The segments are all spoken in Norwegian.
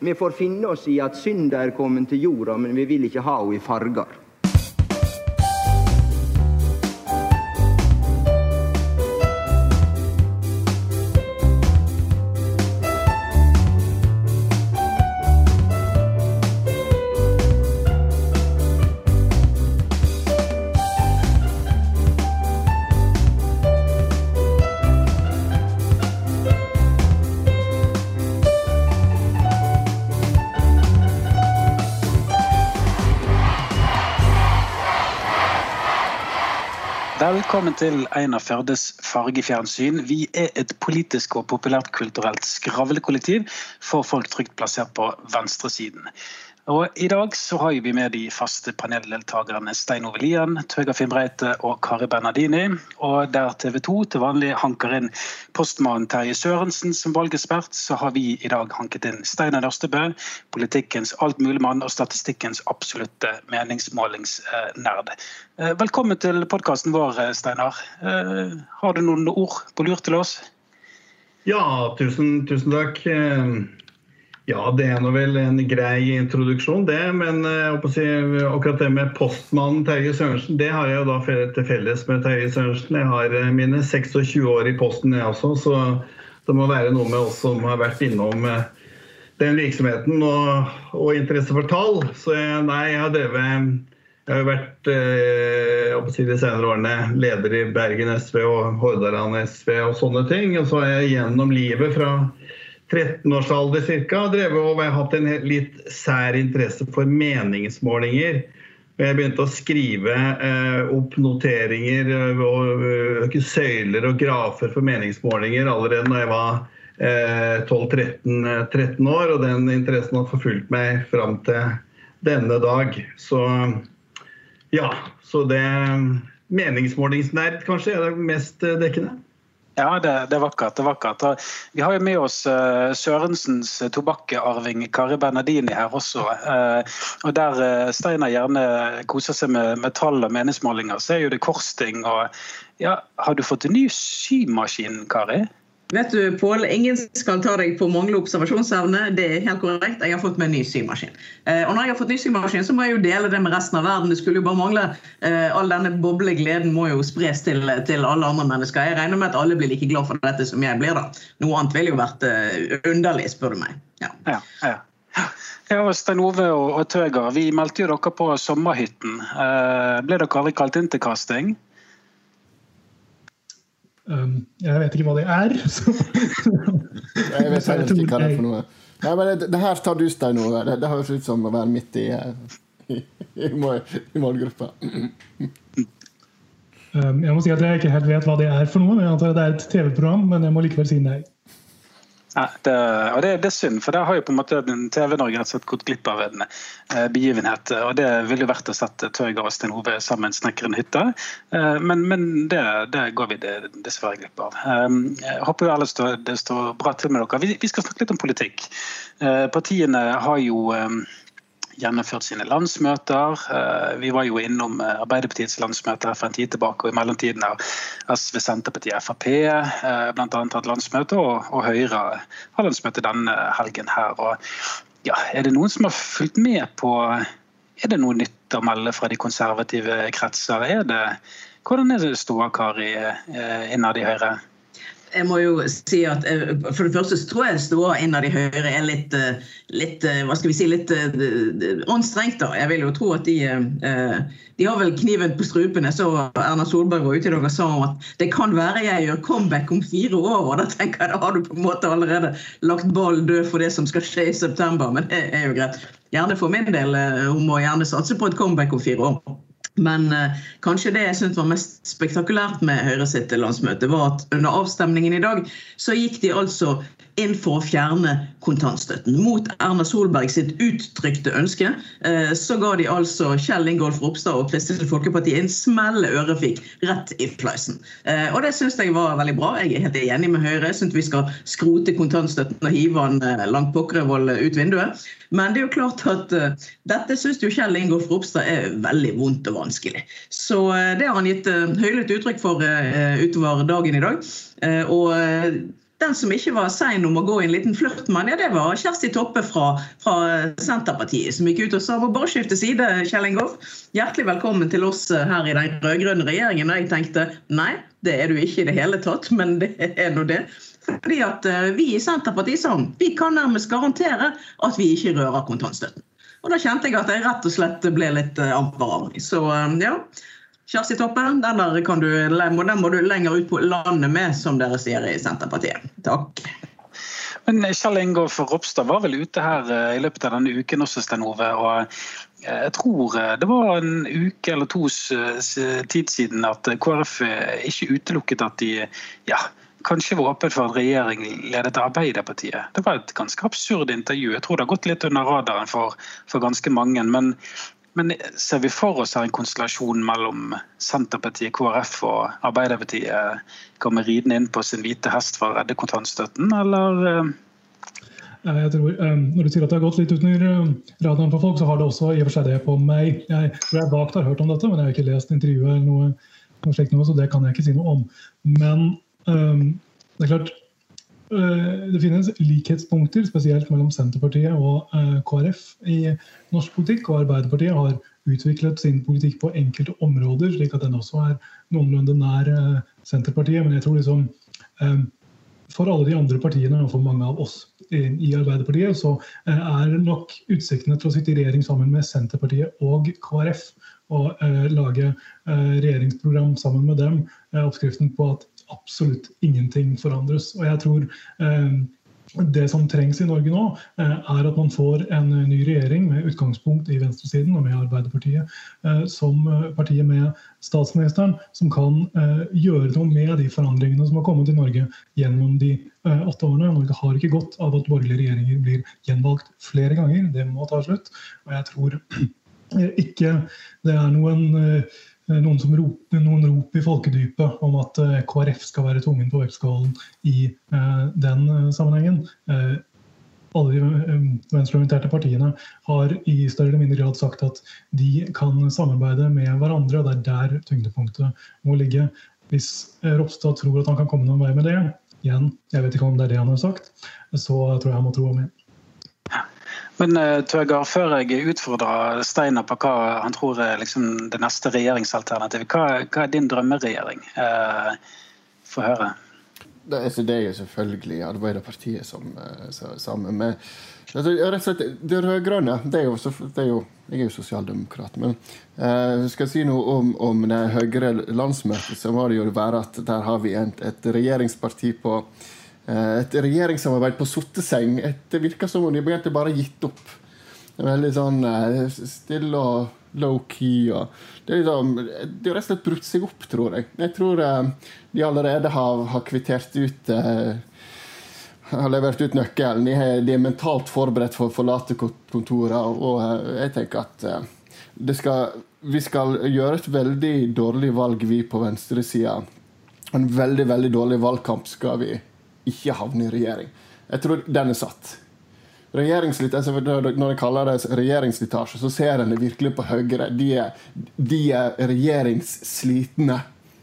Vi får finne oss i at synda er kommet til jorda, men vi vil ikke ha henne i farger. Velkommen til Einar Førdes fargefjernsyn. Vi er et politisk og populært kulturelt skravlekollektiv for folk trygt plassert på venstresiden. Og I dag så har vi med de faste paneldeltakerne Stein Ove Lien, Tøger Fimbreite og Kari Bernardini. Og der TV 2 til vanlig hanker inn postmann Terje Sørensen som valgekspert, så har vi i dag hanket inn Steinar Nørstebø, politikkens altmuligmann og statistikkens absolutte meningsmålingsnerd. Eh, velkommen til podkasten vår, Steinar. Eh, har du noen ord på lur til oss? Ja, tusen, tusen takk. Ja, det er nå vel en grei introduksjon, det. Men uh, si, akkurat det med postmannen Terje Sørensen, det har jeg jo da til felles med Terje Sørensen. Jeg har uh, mine 26 år i Posten, jeg også, så det må være noe med oss som har vært innom uh, den virksomheten og, og, interesse for tall. Så nei, jeg har drevet jeg har vært eh, si de senere årene leder i Bergen SV og Hordaland SV og sånne ting. Og så har jeg gjennom livet fra 13-årsalder ca. drevet og hatt en litt sær interesse for meningsmålinger. Jeg begynte å skrive eh, opp noteringer eh, og uh, søyler og grafer for meningsmålinger allerede da jeg var eh, 12-13 år. Og den interessen har forfulgt meg fram til denne dag. Så ja. Så det Meningsmålingsnerd kanskje er det mest dekkende. Ja, det, det, er vakkert. det er vakkert. Vi har jo med oss uh, Sørensens tobakkarving Kari Bernardini her også. Uh, og Der uh, Steinar gjerne koser seg med, med tall og meningsmålinger, så er jo det korsting. og ja, Har du fått en ny symaskin, Kari? Vet du, Pål, ingen skal ta deg på å mangle observasjonsevne. Det er helt korrekt. Jeg har fått meg ny symaskin. Eh, og når jeg har fått ny symaskin, så må jeg jo dele det med resten av verden. Det skulle jo bare mangle. Eh, all denne boblegleden må jo spres til, til, alle andre mennesker. Jeg regner med at alle blir like glad for dette som jeg blir, da. Noe annet ville jo vært uh, underlig, spør du meg. Ja, ja. ja. Ja, Stein Ove og, Tøger, vi meldte jo dere på Sommerhytten. Eh, ble dere aldri kalt inn til casting? Um, jeg vet ikke hva det er. jeg vet heller ikke hva det er for noe. Nei, men det, det her tar du, Stein Ove. Det, det høres ut som å være midt i, i, i, i målgruppa. Um, jeg må si at jeg ikke helt vet hva det er for noe. Jeg antar at det er et TV-program, men jeg må likevel si nei. Ja, det, og det, det, er synd, for der har jo på en måte TV-Norge rett og slett gått glipp av en eh, begivenhet. og Det ville jo vært å sette Tøyger og Sten Hove sammen snekre en hytte, eh, men, men det, det, går vi dessverre glipp av. Eh, jeg håper jo ellers det står bra til med dere. Vi, vi skal snakke litt om politikk. Eh, partiene har jo gjennomført sine landsmøter. Eh, vi var jo innom eh, Arbeiderpartiets landsmøte for en tid tilbake, og i mellomtiden har SV, Senterpartiet, Frp eh, bl.a. hatt landsmøte, og, Høyre har landsmøte denne helgen her. Og, ja, er det noen som har fulgt med på Er det noe nytt å melde fra de konservative kretser? Er det, hvordan er det ståa, Kari, innad i Høyre? Jeg må jo si at eh, For det første tror jeg ståa innad i Høyre er litt, eh, litt eh, hva skal vi si, litt anstrengt. da. Jeg vil jo tro at de, de har vel kniven på strupen. Jeg så Erna Solberg var ute i dag og sa at det kan være jeg gjør comeback om fire år. og Da tenker jeg da har du på en måte allerede lagt ballen død for det som skal skje i september. Men det er jo greit. Gjerne for min del. Hun må gjerne satse på et comeback om fire år. Men eh, kanskje det jeg syntes var mest spektakulært med Høyre sitt landsmøte, var at under avstemningen i dag så gikk de altså inn for å fjerne kontantstøtten. Mot Erna Solberg sitt uttrykte ønske eh, så ga de altså Kjell Ingolf Ropstad og Kristelig Folkeparti en smelle ørefik rett i fleisen. Eh, og det syns jeg var veldig bra. Jeg er helt enig med Høyre. Jeg syns vi skal skrote kontantstøtten og hive den langt pokkervoll ut vinduet. Men det er jo klart at dette syns jo Kjell Ingolf Ropstad er veldig vondt og vanskelig. Så det har han gitt høylytt uttrykk for utover dagen i dag. Og Den som ikke var sein om å gå i en liten flørt med ja, det var Kjersti Toppe fra, fra Senterpartiet, som gikk ut og sa må bare skifte side, Kjell Ingolf. Hjertelig velkommen til oss her i den rød-grønne regjeringen. Og jeg tenkte nei, det er du ikke i det hele tatt, men det er nå det. Fordi at eh, vi i Senterpartiet sa vi kan nærmest garantere at vi ikke rører kontantstøtten. Og da kjente jeg at jeg rett og slett ble litt amper av meg. Så eh, ja. Kjersti Toppe, den, du, den må du lenger ut på landet med, som dere sier i Senterpartiet. Takk. Men Kjell Ingolf Ropstad var vel ute her eh, i løpet av denne uken også, Stein Ove. og eh, jeg tror eh, det var en uke eller tos tid siden at KrF ikke utelukket at de ja, kanskje var åpen for en regjering ledet av Arbeiderpartiet. Det var et ganske absurd intervju. Jeg tror det har gått litt under radaren for, for ganske mange. Men men ser vi for oss her en konstellasjon mellom Senterpartiet, KrF og Arbeiderpartiet kommer ridende inn på sin hvite hest for å redde kontantstøtten, eller? Eh? Jeg tror, eh, Når du sier at det har gått litt under eh, radaren på folk, så har det også i og for seg det på meg. Jeg tror jeg vagt har hørt om dette, men jeg har ikke lest intervjuet eller noe, noe slikt noe, så det kan jeg ikke si noe om. Men um, det er klart det finnes likhetspunkter, spesielt mellom Senterpartiet og eh, KrF i norsk politikk. Og Arbeiderpartiet har utviklet sin politikk på enkelte områder, slik at den også er noenlunde nær eh, Senterpartiet. Men jeg tror liksom for alle de andre partiene og for mange av oss i Arbeiderpartiet, så er nok utsiktene til å sitte i regjering sammen med Senterpartiet og KrF og lage regjeringsprogram sammen med dem, oppskriften på at absolutt ingenting forandres. Og jeg tror eh, det som trengs i Norge nå, eh, er at man får en ny regjering med utgangspunkt i venstresiden og med Arbeiderpartiet eh, som partiet med statsministeren, som kan gjøre noe med de forandringene som har kommet i Norge gjennom de åtte årene. Norge har ikke godt av at borgerlige regjeringer blir gjenvalgt flere ganger. Det må ta slutt. Og jeg tror ikke det er noen noen, som roper, noen rop i folkedypet om at eh, KrF skal være tungen på vektskålen i eh, den sammenhengen. Alle de venstreorienterte partiene har i større eller mindre grad sagt at de kan samarbeide med hverandre, og det er der tyngdepunktet må ligge. Hvis Ropstad tror at han kan komme noen vei med det, igjen, jeg vet ikke om det er det han har sagt, så tror jeg han må tro om igjen. Men uh, Tøger, før jeg utfordrer Steiner på hva han tror er liksom, det neste regjeringsalternativet, hva, hva, er din drømmeregjering? Eh, Få høre. Det er, det er selvfølgelig Arbeiderpartiet som er sammen med altså, Det rød-grønne det, det, er jo Jeg er jo sosialdemokrat, men eh, skal jeg si noe om, om det Høyre landsmøtet, så må det jo være at der har vi et, et regjeringsparti på Eh, et regjeringssamarbeid på sotteseng. Det virker som om de egentlig bare har gitt opp. Det er veldig sånn eh, stille og low-key. Det, liksom, de har rett og slett brutt seg opp, tror jeg. Jeg tror eh, de allerede har, har kvittert ut har levert ut nøkkelen. De er, de er mentalt forberedt for å forlate kontoret. Og jeg tenker at skal, vi skal gjøre et veldig dårlig valg, vi på venstresida. En veldig, veldig dårlig valgkamp skal vi ikke havne i regjering. Jeg tror den er satt. Når jeg kaller det regjeringsslitasje, så ser en det virkelig på Høyre. De er, de er regjeringsslitne.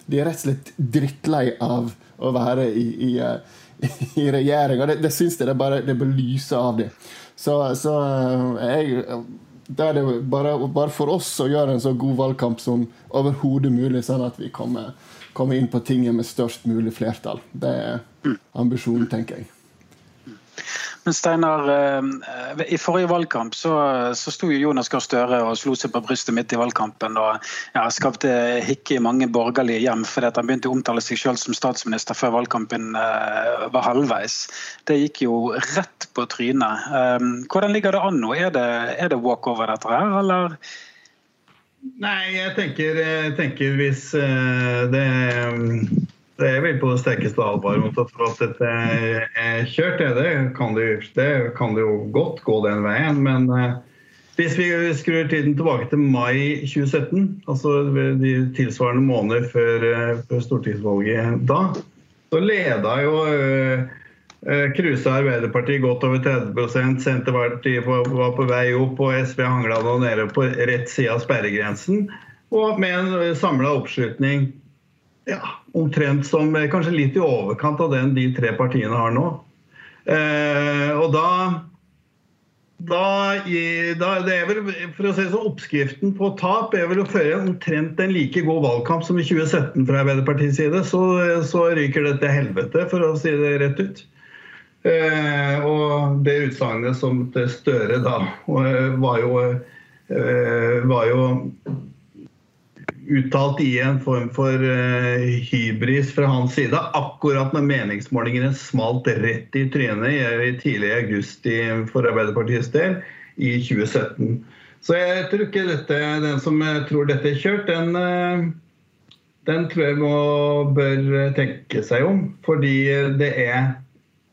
De er rett og slett drittlei av å være i, i, i regjering. Og det, det syns jeg det bare det belyser av dem. Så, så eh, jeg da er det bare, bare, for oss å gjøre en så god valgkamp som overhodet mulig, sånn at vi kommer, kommer inn på tinget med størst mulig flertall. Det er ambisjon, tenker jeg. Men Steinar, eh, I forrige valgkamp så, så sto jo Jonas Gahr Støre og slo seg på brystet midt i valgkampen og ja, skapte hikke i mange borgerlige hjem fordi han begynte å omtale seg selv som statsminister før valgkampen uh, var halvveis. Det gikk jo rett på trynet. Um, hvordan ligger det an nå? Er det, er det walkover dette her, eller? Nei, jeg tenker, jeg tenker hvis uh, det det er vel på det sterkeste alvor mot at dette er kjørt. Det kan det, det kan det jo godt gå den veien. Men eh, hvis vi skrur tiden tilbake til mai 2017, altså de tilsvarende måneder før, eh, før stortingsvalget da, så leda jo uh, Kruse Arbeiderpartiet godt over 30 Senterpartiet var på vei opp, og SV hangla nå nede på rett side av sperregrensen. Og med en samla oppslutning ja, omtrent som kanskje litt i overkant av den de tre partiene har nå. Eh, og da da, da, det er vel, for å si så, Oppskriften på tap er vel å føre omtrent en like god valgkamp som i 2017 fra Arbeiderpartiets side. Så, så ryker det til helvete, for å si det rett ut. Eh, og det utsagnet som Støre da var jo, eh, var jo uttalt i en form for uh, hybris fra hans side. Akkurat når meningsmålingene smalt rett i trynet i, tidlig i august for Arbeiderpartiets del i 2017. Så jeg tror ikke dette, den som tror dette er kjørt, den, uh, den tror jeg må, bør tenke seg om. Fordi det er,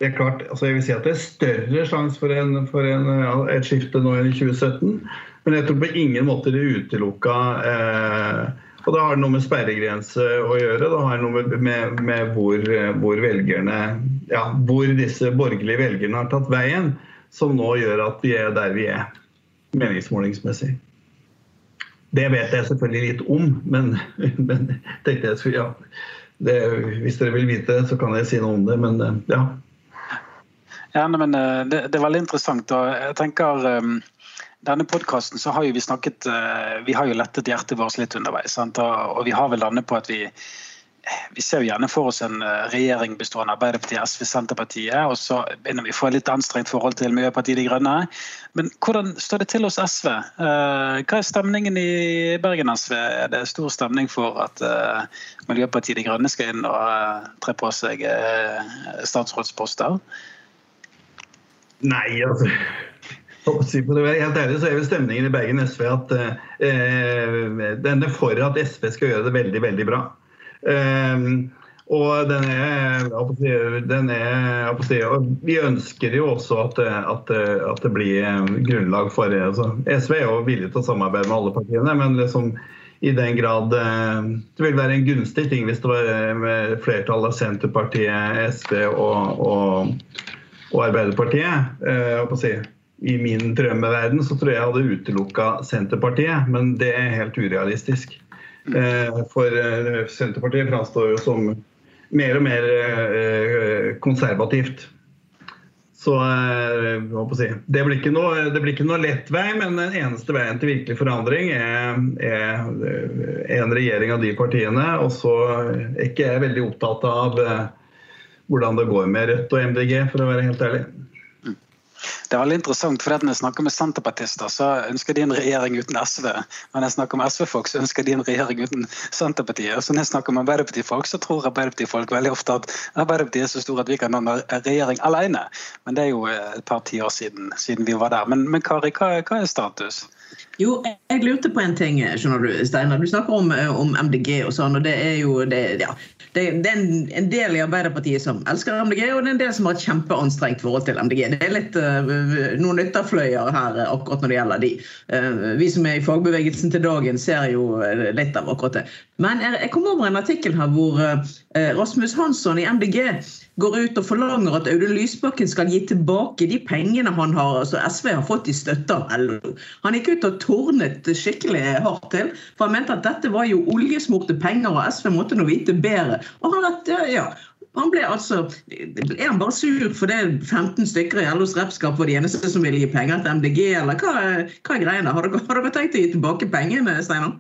det er klart, altså jeg vil si at det er større sjanse for, en, for en, et skifte nå enn i 2017. Men jeg tror på ingen måte det utelukka eh, og det har noe med sperregrense å gjøre. Det har noe med, med, med hvor, hvor, velgerne ja, hvor disse borgerlige velgerne har tatt veien, som nå gjør at vi er der vi er, meningsmålingsmessig. Det vet jeg selvfølgelig litt om, men, men tenkte jeg ja, det, hvis dere vil vite det, så kan jeg si noe om det. Men ja. Ja, men eh, det, det er veldig interessant. og jeg tenker um denne podkasten så har jo vi snakket eh, Vi har jo lettet hjertet vårt litt underveis. Sant? Og vi har vel landet på at vi vi ser jo gjerne for oss en eh, regjering bestående av Arbeiderpartiet, SV, Senterpartiet. Og så begynner vi å få et litt anstrengt forhold til Miljøpartiet De Grønne. Men hvordan står det til hos SV? Eh, hva er stemningen i Bergen SV? Er det stor stemning for at Miljøpartiet De Grønne skal inn og tre på seg statsrådsposter? Nei, altså for å være helt ærlig så er vel stemningen i Bergen SV at eh, den er for at SV skal gjøre det veldig, veldig bra. Eh, og den er, den er Vi ønsker jo også at, at, at det blir grunnlag for altså, SV er jo villig til å samarbeide med alle partiene, men liksom i den grad eh, Det vil være en gunstig ting hvis det var flertall av Senterpartiet, SV og, og, og Arbeiderpartiet. Eh, i min drømmeverden så tror jeg jeg hadde utelukka Senterpartiet, men det er helt urealistisk. Eh, for eh, Senterpartiet framstår jo som mer og mer eh, konservativt. Så det blir, noe, det blir, ikke noe, lett vei, men den eneste veien til virkelig forandring er, er en regjering av de partiene. Og så er ikke jeg veldig opptatt av hvordan det går med Rødt og MDG, for å være helt ærlig. Det er veldig interessant, for Når jeg snakker med senterpartister, så ønsker de en regjering uten SV. Men når jeg snakker med SV-folk, så ønsker de en regjering uten Senterpartiet. Så når jeg snakker med Arbeiderparti-folk, så tror Arbeiderparti-folk veldig ofte at Arbeiderpartiet er så stor at vi kan en regjering alene. Men det er jo et par tiår siden, siden vi var der. Men, men Kari, hva, hva er status? Jo, jeg lurte på en ting, skjønner du, Steinar. Du snakker om, eh, om, MDG og sånn. og Det er jo det, ja, det, det er en, del i Arbeiderpartiet som elsker MDG, og det er en del som har et kjempeanstrengt forhold til MDG. Det er litt uh, noen ytterfløyer her uh, akkurat når det gjelder de. Uh, vi som er i fagbevegelsen til dagen, ser jo litt av akkurat det. Men jeg, jeg kom over en artikkel her hvor Rasmus Hansson i MDG går ut og forlanger at Audun Lysbakken skal gi tilbake de pengene han har, altså SV har fått i støtte av LO. Han gikk ut og tornet skikkelig hardt til, for han mente at dette var jo oljesmurte penger, og SV måtte nå vite bedre. Og han at, ja, han ble altså, Er han bare sur fordi 15 stykker i LOs repskap var de eneste som ville gi penger til MDG, eller hva, hva er greiene? Har dere tenkt å gi tilbake pengene, Steinar?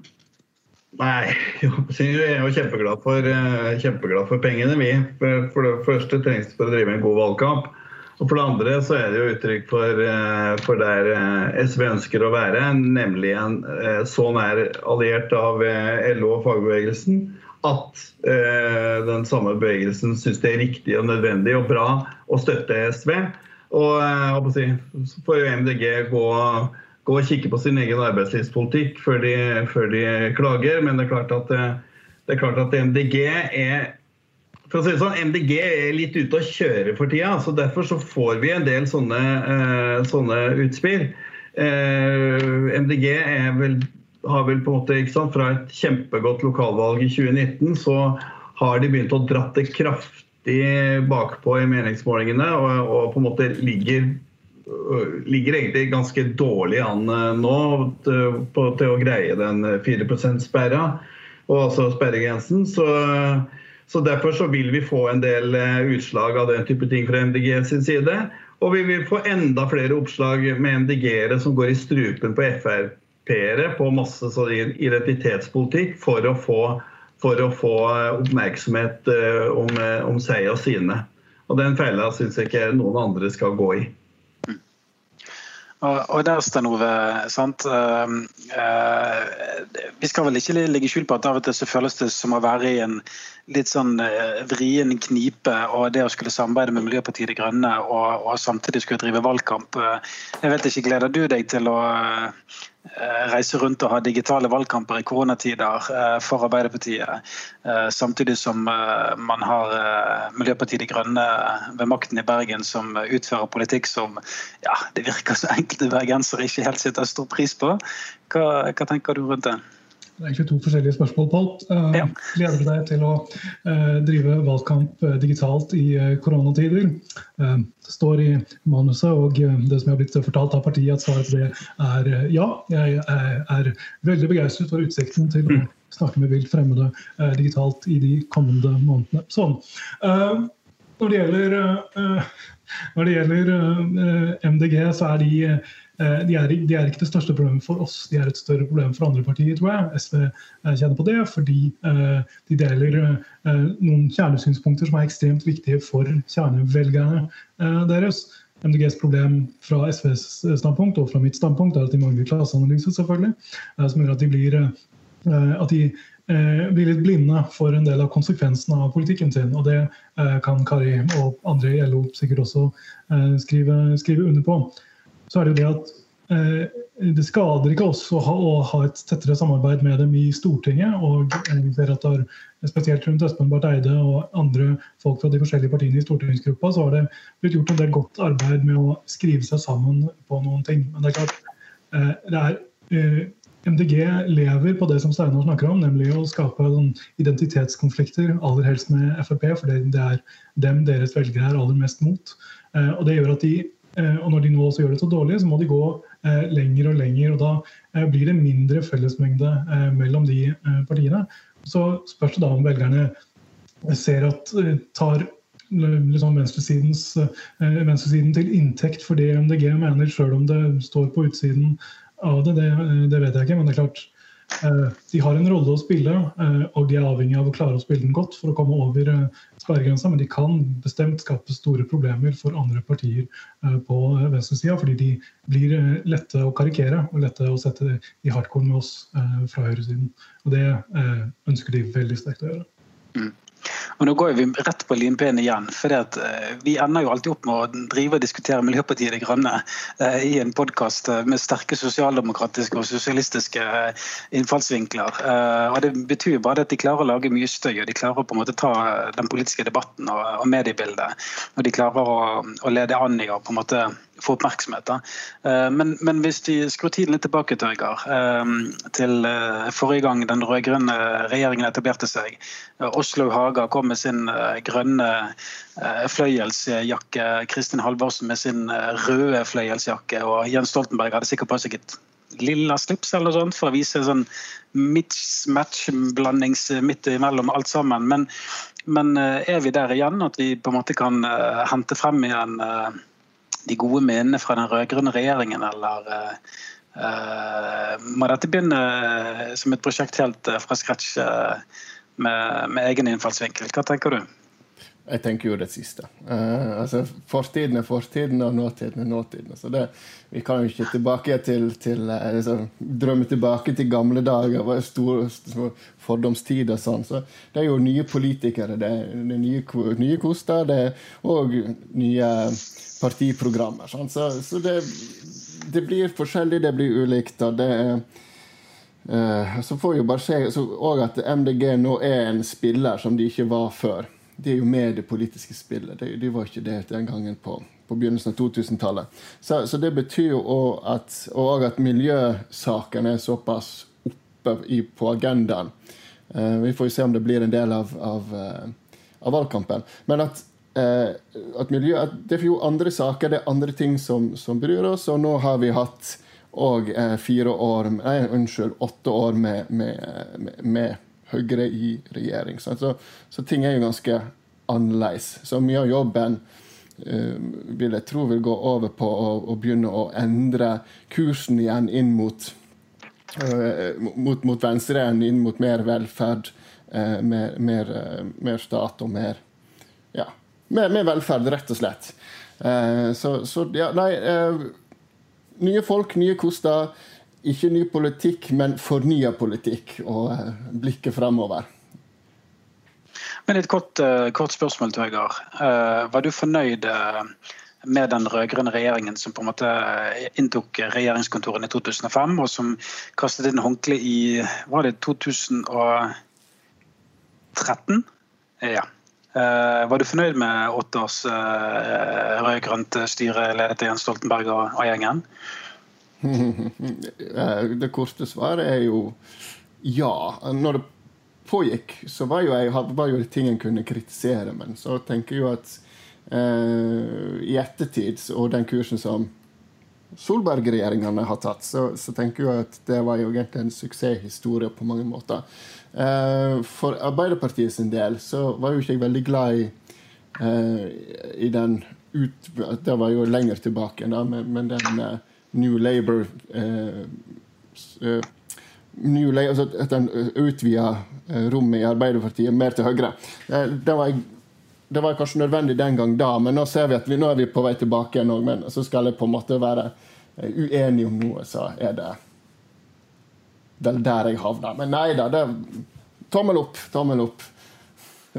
Nei, jeg er jo kjempeglad for, eh, kjempeglad for pengene, vi. For det første trengs det for å drive en god valgkamp. Og for det andre så er det jo uttrykk for, eh, for der eh, SV ønsker å være, nemlig en så nær alliert av LO og fagbevegelsen at den samme bevegelsen syns det er riktig og nødvendig og bra å støtte SV. Og så får jo MDG gå gå og kikke på sin egen arbeidslivspolitikk før de, før de klager. Men det er klart at, det er klart at MDG er for å si det sånn, MDG er litt ute å kjøre for tida. så Derfor så får vi en del sånne, uh, sånne utspill. Uh, MDG vel, har vel på en måte, ikke sant, Fra et kjempegodt lokalvalg i 2019 så har de begynt å dratte kraftig bakpå i meningsmålingene og, og på en måte ligger ligger egentlig ganske dårlig an eh, nå til, på, til å greie den 4 %-sperra. og altså sperregrensen. Så, så derfor så vil vi få en del utslag av den type ting fra MDG sin side. Og vi vil få enda flere oppslag med MDG-ere som går i strupen på Frp-ere på masse identitetspolitikk for å få, for å få oppmerksomhet om, om seg og sine. Og den fella syns jeg ikke noen andre skal gå i. Og, der, Sten Ove, vi skal vel ikke ligge skjul på at av og til så føles det som å være i en litt sånn uh, vrien knipe. Og det å skulle samarbeide med Miljøpartiet De Grønne og, og samtidig skulle drive valgkamp. jeg vet ikke, Gleder du deg til å Eh, reise rundt og ha digitale valgkamper i koronatider eh, for Arbeiderpartiet. Eh, samtidig som man har Miljøpartiet De Grønne ved makten i Bergen som utfører politikk som ja, det virker så enkelte bergensere ikke helt setter stor pris på. Hva, hva tenker du rundt det? Det er egentlig to forskjellige spørsmål, Pål. Uh, ja. Gleder du deg til å uh, drive valgkamp uh, digitalt i koronatider? det står i manuset og det som jeg har blitt fortalt av partiet, at svaret på det er ja. Jeg er, veldig begeistret for utsikten til å snakke med vilt fremmede digitalt i de kommende månedene. Sånn. når det gjelder, når det gjelder MDG, så er de Eh, de er, de er, ikke det største problemet for oss, de er et større problem for andre partier, tror jeg. SV eh, kjenner på det, fordi eh, de deler noen kjernesynspunkter som er ekstremt viktige for kjernevelgerne deres. MDGs problem fra SVs standpunkt og fra mitt standpunkt er at de mangler klasseanalyse, selvfølgelig. Som gjør at de blir, at de blir litt blinde for en del av konsekvensene av politikken sin. Og det kan Kari og andre i LO sikkert også skrive, skrive under på så er det jo det at eh, det skader ikke oss å ha, å ha, et tettere samarbeid med dem i Stortinget. og vi ser at der, Spesielt rundt Espen Barth Eide og andre folk fra de forskjellige partiene i stortingsgruppa, så har det blitt gjort en del godt arbeid med å skrive seg sammen på noen ting. Men det er klart, eh, det er eh, MDG lever på det som Steinar snakker om, nemlig å skape identitetskonflikter, aller helst med Frp, for det er dem deres velgere er aller mest mot. Og Det gjør at de Eh, og når de nå også gjør det så dårlig, så må de gå eh, lenger og lenger. og Da eh, blir det mindre fellesmengde mellom de partiene. Så spørs det da om velgerne ser at tar liksom venstresiden til inntekt for det MDG mener, sjøl om det står på utsiden av det. det. Det vet jeg ikke, men det er klart Eh, de har en rolle å spille, eh, og de er avhengig av å klare å spille den godt for å komme over eh, sperregrensa, men de kan bestemt skape store problemer for andre partier på venstresida, fordi de blir lette å karikere og lette å sette i hardcore med oss fra høyresiden. Og det ønsker de veldig sterkt å gjøre. Mm. Og nå går vi rett på limpinnen igjen. for uh, Vi ender jo alltid opp med å drive og diskutere Miljøpartiet De Grønne uh, i en podkast uh, med sterke sosialdemokratiske og sosialistiske innfallsvinkler. og Det betyr jo bare at de klarer å lage mye støy, og de klarer å på en måte ta den politiske debatten og, mediebildet. Og de klarer å lede an i å på en måte få oppmerksomhet. Eh, men, men, hvis de skrur tiden litt tilbake, til, eh, til eh, forrige gang den rød-grønne regjeringen etablerte seg. Oslo Haga kom med sin grønne fløyelsjakke, Kristin Halvorsen med sin røde fløyelsjakke, og Jens Stoltenberg hadde sikkert på seg et lilla slips eller sånt for å vise sånn match-blandings midt imellom alt sammen. Men, men, er vi der igjen at vi på en måte kan hente frem igjen de gode minnene fra den rød-grønne regjeringen, eller uh, må dette begynne som et prosjekt helt fra scratch uh, med, med, egen innfallsvinkel? Hva tenker du? Jeg tenker jo det siste. Uh, altså, Fortiden er fortiden, og nåtiden er nåtiden. Så det, vi kan jo ikke tilbake til, til liksom, drømme tilbake til gamle dager, store, store fordomstid og sånn. Så det er jo nye politikere, det er, det er nye, nye koster, det er og nye partiprogrammer. Sånn. Så, så det, det, blir forskjellig, det blir ulikt. og det er uh, Så får vi bare se og at MDG nå er en spiller som de ikke var før. De er jo med i det politiske spillet. De, de, var ikke det den gangen på, på begynnelsen av 2000-tallet. Så, så, det betyr jo òg at, at miljøsakene er såpass oppe i, på agendaen. Uh, vi får jo se om det blir en del av, av, uh, av valgkampen. Men at eh, at, miljø, at det er jo andre saker, det er andre ting som, som bryr oss. Og nå har vi hatt og eh, fire år Nei, unnskyld, åtte år med, med, med, med Høyre i regjering. Så, så, ting er jo ganske annerledes. Så mye av jobben uh, vil jeg tro vil gå over på å, å begynne å endre kursen igjen inn mot, uh, mot, mot venstre, inn mot mer velferd, uh, mer, mer, mer, stat og mer, ja, mer, mer velferd, rett og slett. så, så ja, nei Nye folk, nye koster ikke ny politikk, men fornya politikk og uh, blikket fremover. Men Et kort, uh, kort spørsmål til Vegard. Uh, var du fornøyd med den rød-grønne regjeringen som på en måte inntok regjeringskontorene i 2005, og som kastet inn håndkle i var det 2013? Ja. Var du fornøyd med åtte års rød-grønt styre ledet av Jens Stoltenberg og gjengen? det korte svaret er jo ja. Når det pågikk, så var jo, jeg, var jo det ting en kunne kritisere. Men så tenker jeg jo at eh, i ettertid, og den kursen som Solberg-regjeringene har tatt, så, så, tenker jeg at det var jo egentlig en suksesshistorie på mange måter. Eh, for Arbeiderpartiet sin del så var jo ikke jeg veldig glad i, eh, i den ut, Det var jo lenger tilbake, da, men, men den eh, New Labour eh, eh, New Labour, altså At en utvida eh, rommet i Arbeiderpartiet mer til høyre. Det var, det var, kanskje nødvendig den gang da, men nå ser vi at vi, nå er vi på vei tilbake igjen. Men så skal jeg på en måte være uenig om noe, så er det det er der jeg havner. Men nei da. Tommel opp. Tommel opp.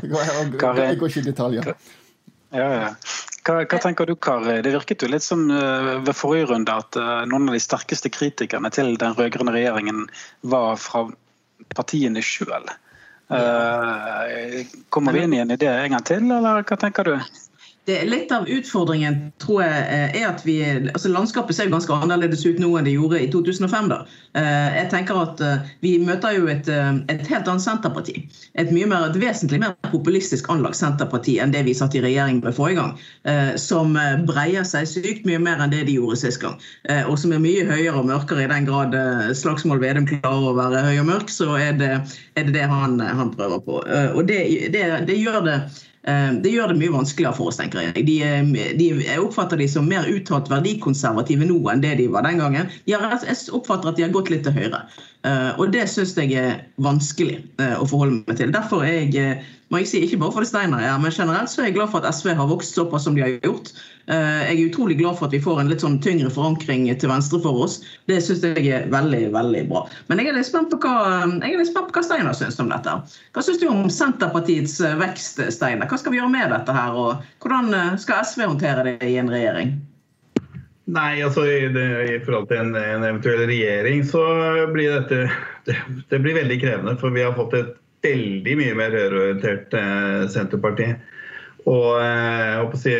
Jeg går, går ikke i detaljer. Ja, ja. Hva, hva, tenker du, Kari? Det virket jo litt som uh, ved forrige runde at uh, noen av de sterkeste kritikerne til den rød-grønne regjeringen var fra partiene sjøl. Uh, kommer vi inn igjen i det en gang til, eller hva tenker du? Det, litt av utfordringen tror jeg eh, er at vi, altså Landskapet ser jo ganske annerledes ut nå enn det gjorde i 2005. da. Eh, jeg tenker at eh, Vi møter jo et, et helt annet Senterparti. Et mye mer, et vesentlig mer populistisk anlagt Senterparti enn det vi satt i regjering med forrige gang. Som breier seg sykt mye mer enn det de gjorde sist gang. Og som er mye høyere og mørkere i den grad Slagsmål Vedum klarer å være høy og mørk, så er det er det, det han, han, prøver på. Og det, det, det gjør det det gjør det mye vanskeligere for oss, tenker jeg. De, eh, de, jeg oppfatter de som mer uttalt verdikonservative nå enn det de var den gangen. Har, jeg oppfatter at de har gått litt til høyre. Eh, og det syns jeg er vanskelig å forholde meg til. Derfor er jeg må jeg si, ikke bare for det Steiner ja, men generelt så er jeg glad for at SV har vokst såpass som de har gjort. Jeg er utrolig glad for at vi får en litt sånn tyngre forankring til venstre for oss. Det syns jeg er veldig veldig bra. Men jeg er litt spent på hva, jeg litt spent på hva Steiner syns om dette. Hva syns du om Senterpartiets vekst, Steiner? Hva skal vi gjøre med dette her, og hvordan skal SV håndtere det i en regjering? Nei, altså i, i forhold til en, en, eventuell regjering så blir dette det, det, blir veldig krevende. For vi har fått et veldig mye mer høyreorientert eh, Senterparti. Og eh, si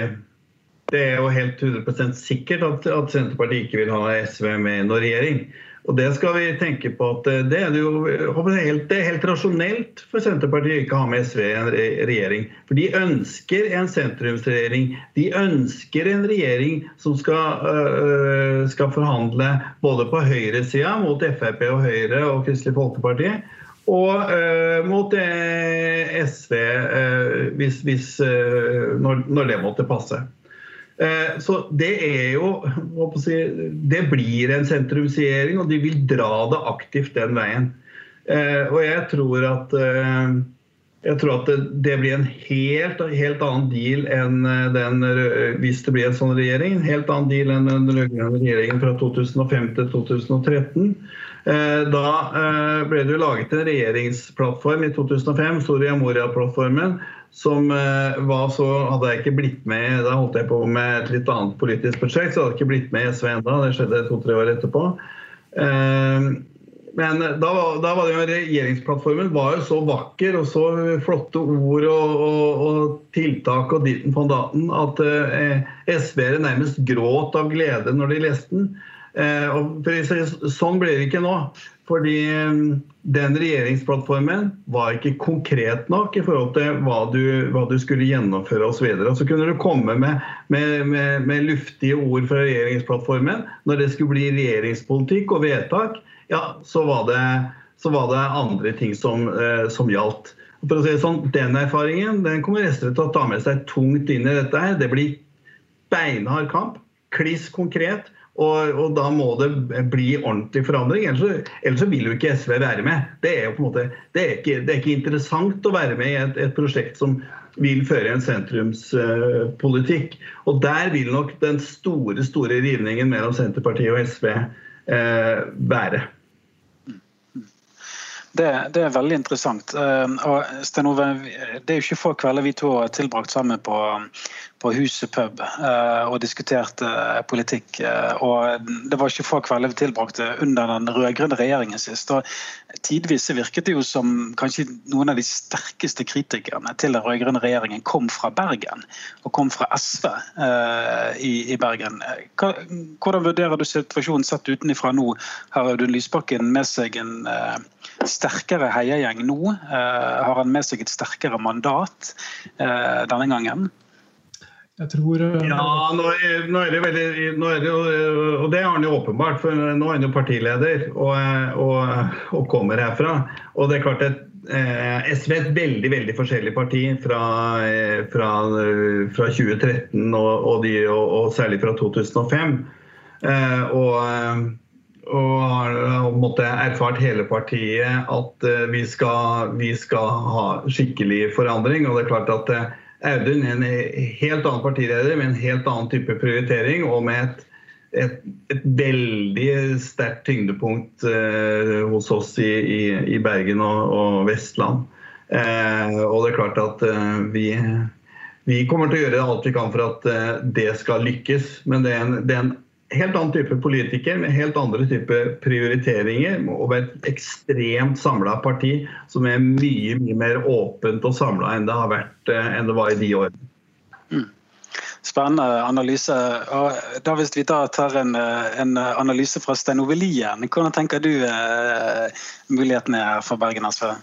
det er jo helt 100 sikkert at, at, Senterpartiet ikke vil ha SV med i noen regjering. Og Det skal vi tenke på at eh, det er, jo, helt, det er helt rasjonelt for Senterpartiet ikke å ha med SV i en regjering. For de ønsker en sentrumsregjering. De ønsker en regjering som skal, øh, skal forhandle både på høyresida mot Frp og Høyre og Kristelig Folkeparti. Og øh, mot SV øh, hvis, hvis, når, når det måtte passe. Eh, så det er jo si, Det blir en sentrumsregjering, og de vil dra det aktivt den veien. Eh, og jeg tror at eh, jeg tror at det, blir en helt, helt, annen deal enn den hvis det blir en sånn regjering. En helt annen deal enn den rød-grønne regjeringen fra 2005 til 2013. Da ble det jo laget en regjeringsplattform i 2005, Soria Moria-plattformen, som eh, var så Hadde jeg ikke blitt med Da holdt jeg på med et litt annet politisk prosjekt, så hadde jeg ikke blitt med i SV ennå. Det skjedde to-tre år etterpå. Eh, men da, da, var det jo regjeringsplattformen var jo så vakker og så flotte ord og, og, og tiltak og ditten på daten at eh, SV-ere nærmest gråt av glede når de leste den. Eh, og sånn ble det ikke nå. Fordi mm, den regjeringsplattformen var ikke konkret nok i forhold til hva du, hva du skulle gjennomføre osv. Så, så kunne du komme med, med, med, med, luftige ord fra regjeringsplattformen. Når det skulle bli regjeringspolitikk og vedtak, ja, så var det, så var det andre ting som, som gjaldt. For å si det sånn, Den erfaringen den kommer SV til å ta med seg tungt inn i dette. her. Det blir beinhard kamp, kliss konkret. Og, og, da må det bli ordentlig forandring, ellers, ellers vil jo ikke SV være med. Det er jo på en måte, det er ikke, det er ikke interessant å være med i et, et prosjekt som vil føre en sentrumspolitikk. Uh, og der vil nok den store, store rivningen mellom Senterpartiet og SV uh, være. Det, det, er veldig interessant. Uh, og Sten Ove, det er jo ikke få kvelder vi to har tilbrakt sammen på, på Huset pub uh, og diskuterte uh, politikk. og Det var ikke få kvelder vi tilbrakte under den rød-grønne regjeringen sist. og Tidvis virket det jo som kanskje noen av de sterkeste kritikerne til den rød-grønne regjeringen kom fra Bergen, og kom fra SV i, Bergen. Hvordan vurderer du situasjonen sett utenfra nå? Har Audun Lysbakken med seg en sterkere heiagjeng nå? Eh, har han med seg et sterkere mandat eh, denne gangen? Jeg tror uh... Ja, nå er, nå er, det veldig nå er det, Og det har han jo åpenbart, for nå er han jo partileder og, og, og kommer herfra. Og det er klart at eh, SV er et veldig veldig forskjellig parti fra, fra, fra 2013 og, og, de, og, særlig fra 2005. Eh, og og har erfart hele partiet at eh, vi skal, vi skal, ha skikkelig forandring. Og det er klart at eh, Audun en helt annen partileder med en helt annen type prioritering og med et, et, et veldig sterkt tyngdepunkt eh, hos oss i, i, i Bergen og, og Vestland. Eh, og det er klart at eh, vi, vi kommer til å gjøre alt vi kan for at eh, det skal lykkes. Men det er en, det er en helt annen type politiker med helt andre type prioriteringer. Og et ekstremt samla parti som er mye mye mer åpent og samla enn eh, enn det var i de årene. Mm. Spennende analyse. Og da Hvis vi da tar en, eh, en analyse fra Stein Ove Lien, hvordan tenker du eh, mulighetene er for Bergen SV?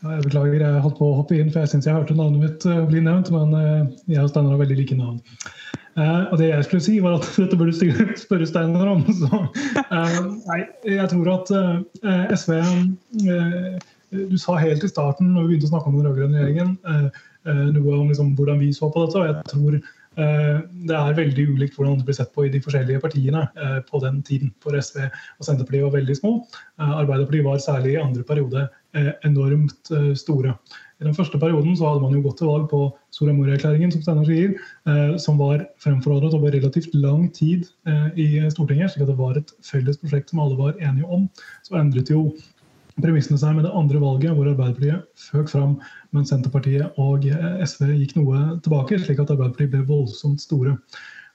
Jeg beklager, jeg holdt på å hoppe inn, for jeg syns jeg hørte navnet mitt bli nevnt. Men jeg og Steinar har veldig like navn. Uh, og det jeg skulle si, var at dette burde du spørre Steiner om. Så, nei, jeg tror at eh, SV Du sa helt i starten, når vi begynte å snakke om den rød-grønne regjeringen, noe om liksom, hvordan vi så på dette. og jeg tror det er veldig ulikt hvordan det ble sett på i de forskjellige partiene på den tiden. For SV og Senterpartiet var veldig små. Arbeiderpartiet var særlig i andre periode enormt store. I den første perioden så hadde man jo gått til valg på Soria Moria-erklæringen, som Steinar sier, eh, som var fremforhandlet over relativt lang tid eh, i Stortinget, slik at det var et felles prosjekt som alle var enige om. Så endret jo premissene seg med det andre valget, hvor Arbeiderpartiet føk fram, men Senterpartiet og eh, SV gikk noe tilbake, slik at Arbeiderpartiet ble voldsomt store.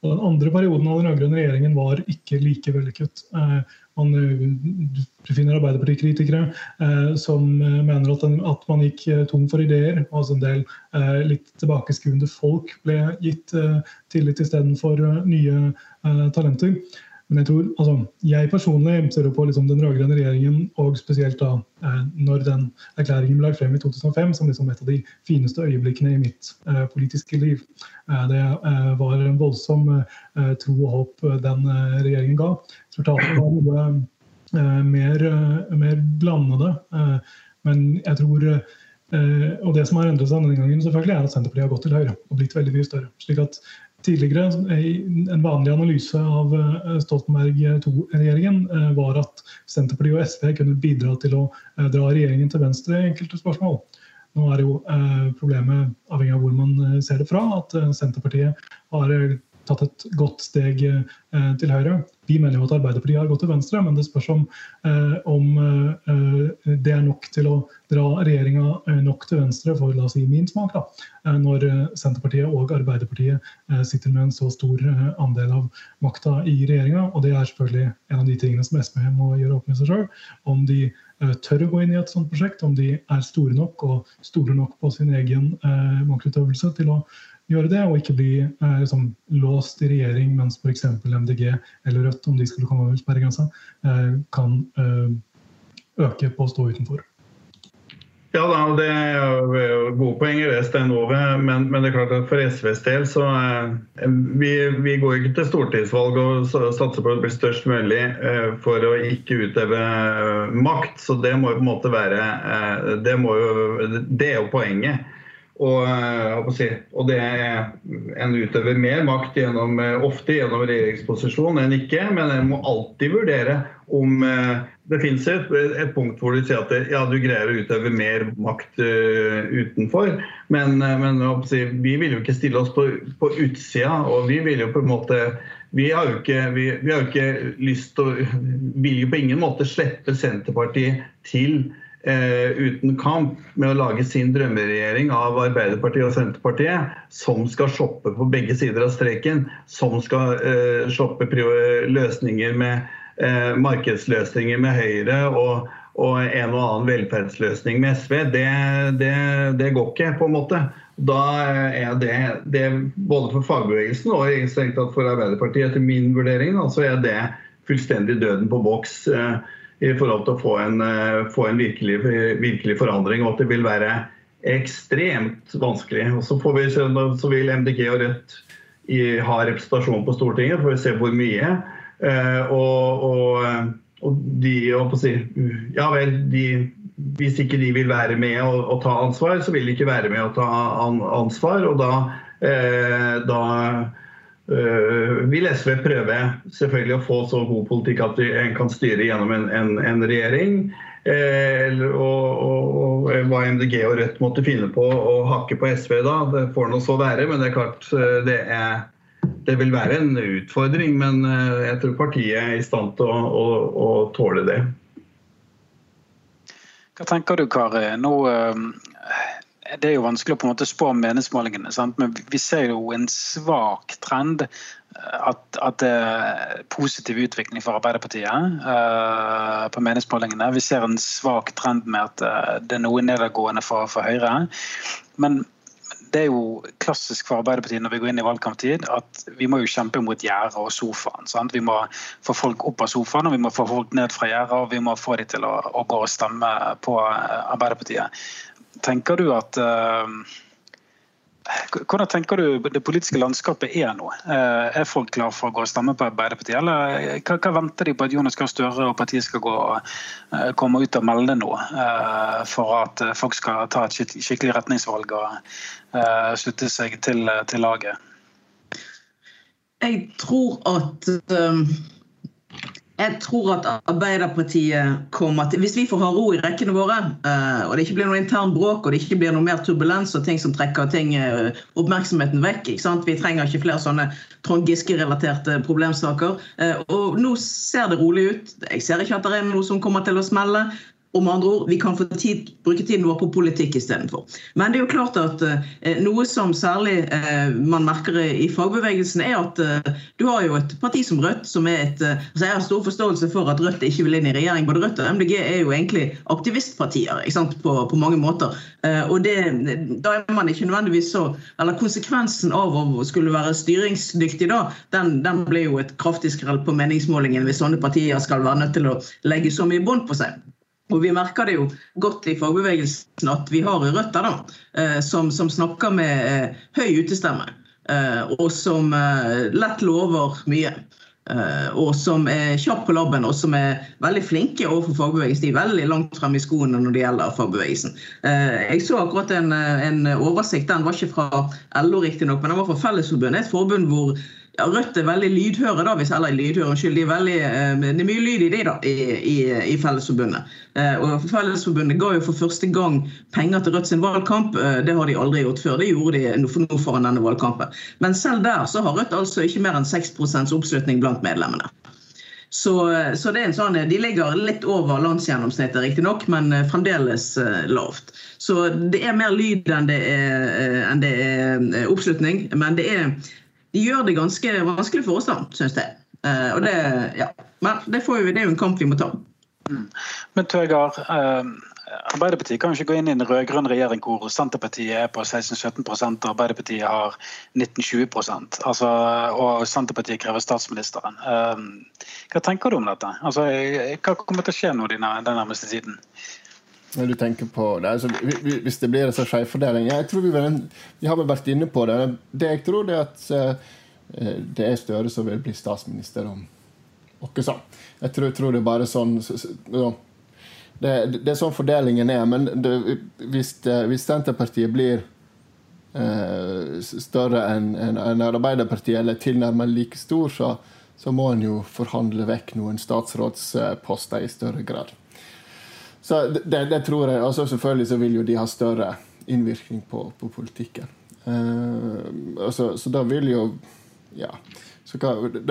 Og den andre perioden av den rød-grønne regjeringen var ikke like vellykket. Man, man befinner Arbeiderpartikritikere eh, som eh, mener at, den, at, man gikk tom for ideer. Altså en del eh, litt tilbakeskuende folk ble gitt eh, tillit istedenfor nye eh, talenter. Men jeg tror, altså, jeg personlig ser på liksom den rød-grønne regjeringen, og spesielt da eh, når den erklæringen ble lagt frem i 2005, som liksom et av de fineste øyeblikkene i mitt eh, politiske liv. Eh, det eh, var en voldsom eh, tro og håp eh, den regjeringen ga. Resultatet var noe mer, mer, blandede. men jeg tror og Det som har endret seg denne gangen, selvfølgelig er at Senterpartiet har gått til høyre og blitt veldig mye større. slik at tidligere, En vanlig analyse av eh, Stoltenberg II-regjeringen eh, var at Senterpartiet og SV kunne bidra til å eh, dra regjeringen til venstre i enkelte spørsmål. Nå er jo problemet, avhengig av hvor man ser det fra, at Senterpartiet har tatt et godt steg til høyre. Vi mener jo at Arbeiderpartiet har gått til venstre, men det spørs om, eh, om eh, det er nok til å dra regjeringa nok til venstre for la oss si min smak, da, når Senterpartiet og Arbeiderpartiet sitter med en så stor andel av makta i regjeringa. Og det er selvfølgelig en av de tingene som SV må gjøre opp med seg sjøl. Om de tør å gå inn i et sånt prosjekt, om de er store nok og store nok på sin egen maktutøvelse til å gjøre det, og ikke bli eh, liksom, låst i regjering mens f.eks. MDG eller Rødt, om de skulle komme over sperregrensa, eh, kan eh, øke på å stå utenfor. Ja da, det er gode poenger det, Stein Ove. Men, men, det er klart at for SVs del så eh, vi, vi går ikke til stortingsvalg og satser på å bli størst mulig eh, for å ikke utøve makt. Så det må jo på en måte være Det, jo, det er jo poenget. Og, og, det En utøver mer makt gjennom, ofte gjennom regjeringsposisjon enn ikke, men en må alltid vurdere om det finnes et, et, punkt hvor du sier at ja, du greier å utøve mer makt uh, utenfor. Men, men vi vil jo ikke stille oss på, på, utsida. Og vi vil jo på en måte Vi har jo ikke, vi, vi har jo ikke lyst til å Vil jo på ingen måte slippe Senterpartiet til uten kamp med å lage sin drømmeregjering av Arbeiderpartiet og Senterpartiet, som skal shoppe på begge sider av streken. Som skal shoppe løsninger med eh, markedsløsninger med Høyre og, og, en og annen velferdsløsning med SV, det, det, det, går ikke, på en måte. Da er det, det både for fagbevegelsen og for Arbeiderpartiet, etter min vurdering, så er det fullstendig døden på boks eh, i forhold til å få en, eh, få en virkelig, virkelig, forandring. Og at det vil være ekstremt vanskelig. Og så, vi, så vil MDG og Rødt ha representasjon på Stortinget, får vi se hvor mye. Eh, og, og, og de, si, ja vel, de, hvis ikke de vil være med og, og, ta ansvar, så vil de ikke være med og ta an, ansvar. Og da, eh, da vil SV prøve selvfølgelig å få så god politikk at en kan styre gjennom en, en, en regjering. Eh, og, og, og, hva MDG og Rødt måtte finne på å hakke på SV da, det får nå så være. Men det er klart det er det vil være en utfordring, men eh, jeg tror partiet er i stand til å, å, å tåle det. Hva tenker du, Kari? Nå, eh, det er jo vanskelig å på en måte spå meningsmålingene, sant? men vi ser jo en svak trend. Eh, at, at det er positiv utvikling for Arbeiderpartiet uh, på meningsmålingene. Vi ser en svak trend med at uh, det er noe nedadgående for, for Høyre. Men det er jo klassisk for Arbeiderpartiet når vi går inn i valgkamptid at vi må jo kjempe mot gjerdet og sofaen. Sant? Vi må få folk opp av sofaen og vi må få folk ned fra gjerdet og vi må få dem til å, å, gå og stemme på Arbeiderpartiet. Tenker du at uh, hvordan tenker du det politiske landskapet er nå? Eh, er folk klar for å gå og stemme på Arbeiderpartiet, eller hva, hva venter de på at Jonas Gahr Støre og partiet skal gå og eh, komme ut og melde nå, eh, for at folk skal ta et skikkelig retningsvalg og slutte seg til, til laget? Jeg tror at jeg tror at Arbeiderpartiet kommer til Hvis vi får ha ro i rekkene våre, uh, og det ikke blir noe intern bråk og det ikke blir noe mer turbulens og ting som trekker ting, uh, oppmerksomheten vekk Vi trenger ikke flere sånne Trond Giske-relaterte problemsaker. Uh, og nå ser det rolig ut. Jeg ser ikke at det er noe som kommer til å smelle. Om andre ord, Vi kan tid, bruke tiden vår på politikk istedenfor. Men det er jo klart at eh, noe som særlig eh, man merker i fagbevegelsen, er at eh, du har jo et parti som Rødt, som er et eh, altså Jeg har stor forståelse for at Rødt ikke vil inn i regjering. Både Rødt og MDG er jo egentlig aktivistpartier på, på, mange måter. Eh, og det, da er man ikke nødvendigvis så Eller konsekvensen av å skulle være styringsdyktig da, den, den blir jo et kraftig skrell på meningsmålingen hvis sånne partier skal være nødt til å legge så mye bånd på seg. Og Vi merker det jo godt i fagbevegelsen at vi har røtter da, eh, som, som snakker med eh, høy utestemme. Eh, og som lett lover mye. Og som er kjapp på labben og som er veldig flinke overfor fagbevegelsen. De er veldig langt frem i skoene når det gjelder fagbevegelsen. Jeg så akkurat en, en oversikt, den var ikke fra LO riktignok, men den var fra Fellesforbundet. Et forbund hvor ja, Rødt er veldig lydhøre, da, hvis eller lydhøre, unnskyld, de er veldig, eh, det er mye lyd i det da, i, i, i Fellesforbundet. Eh, og Fellesforbundet ga jo for første gang penger til Rødt sin valgkamp. Eh, det har de aldri gjort før. Det gjorde de for nå foran denne valgkampen. Men selv der så har Rødt altså ikke mer enn 6 oppslutning blant medlemmene. Så, så, det er en sånn, De ligger litt over landsgjennomsnittet, riktignok, men fremdeles lavt. Så det er mer lyd enn det er, enn det er oppslutning. Men det er gjør det ganske vanskelig for oss, da, syns jeg. Uh, og det, ja. Men det, vi, det, er jo en kamp vi må ta. Mm. Men Tøygar, uh, Arbeiderpartiet kan jo ikke gå inn i en rød-grønn regjering hvor Senterpartiet er på 16-17% og Arbeiderpartiet har 19-20% altså, og Senterpartiet krever statsministeren. Uh, hva tenker du om dette? Altså, hva kommer til å skje nå den nærmeste tiden? Når du tenker på det, altså, Hvis det blir en sånn skjevfordeling Jeg tror vi, vi, har vel vært inne på det. Det jeg tror, det er at uh, det er Støre som vil bli statsminister om noe sånt. Jeg tror, tror, det er bare sånn så, så, det, det, er sånn fordelingen er. Men det, hvis, hvis, Senterpartiet blir eh, større enn en, en Arbeiderpartiet, eller tilnærmet like stor, så, så må en jo forhandle vekk noen statsrådsposter i større grad. Så det, det, tror jeg. Og selvfølgelig så vil jo de ha større innvirkning på, på politikken. Uh, altså, så da vil jo Ja. Så hva, det,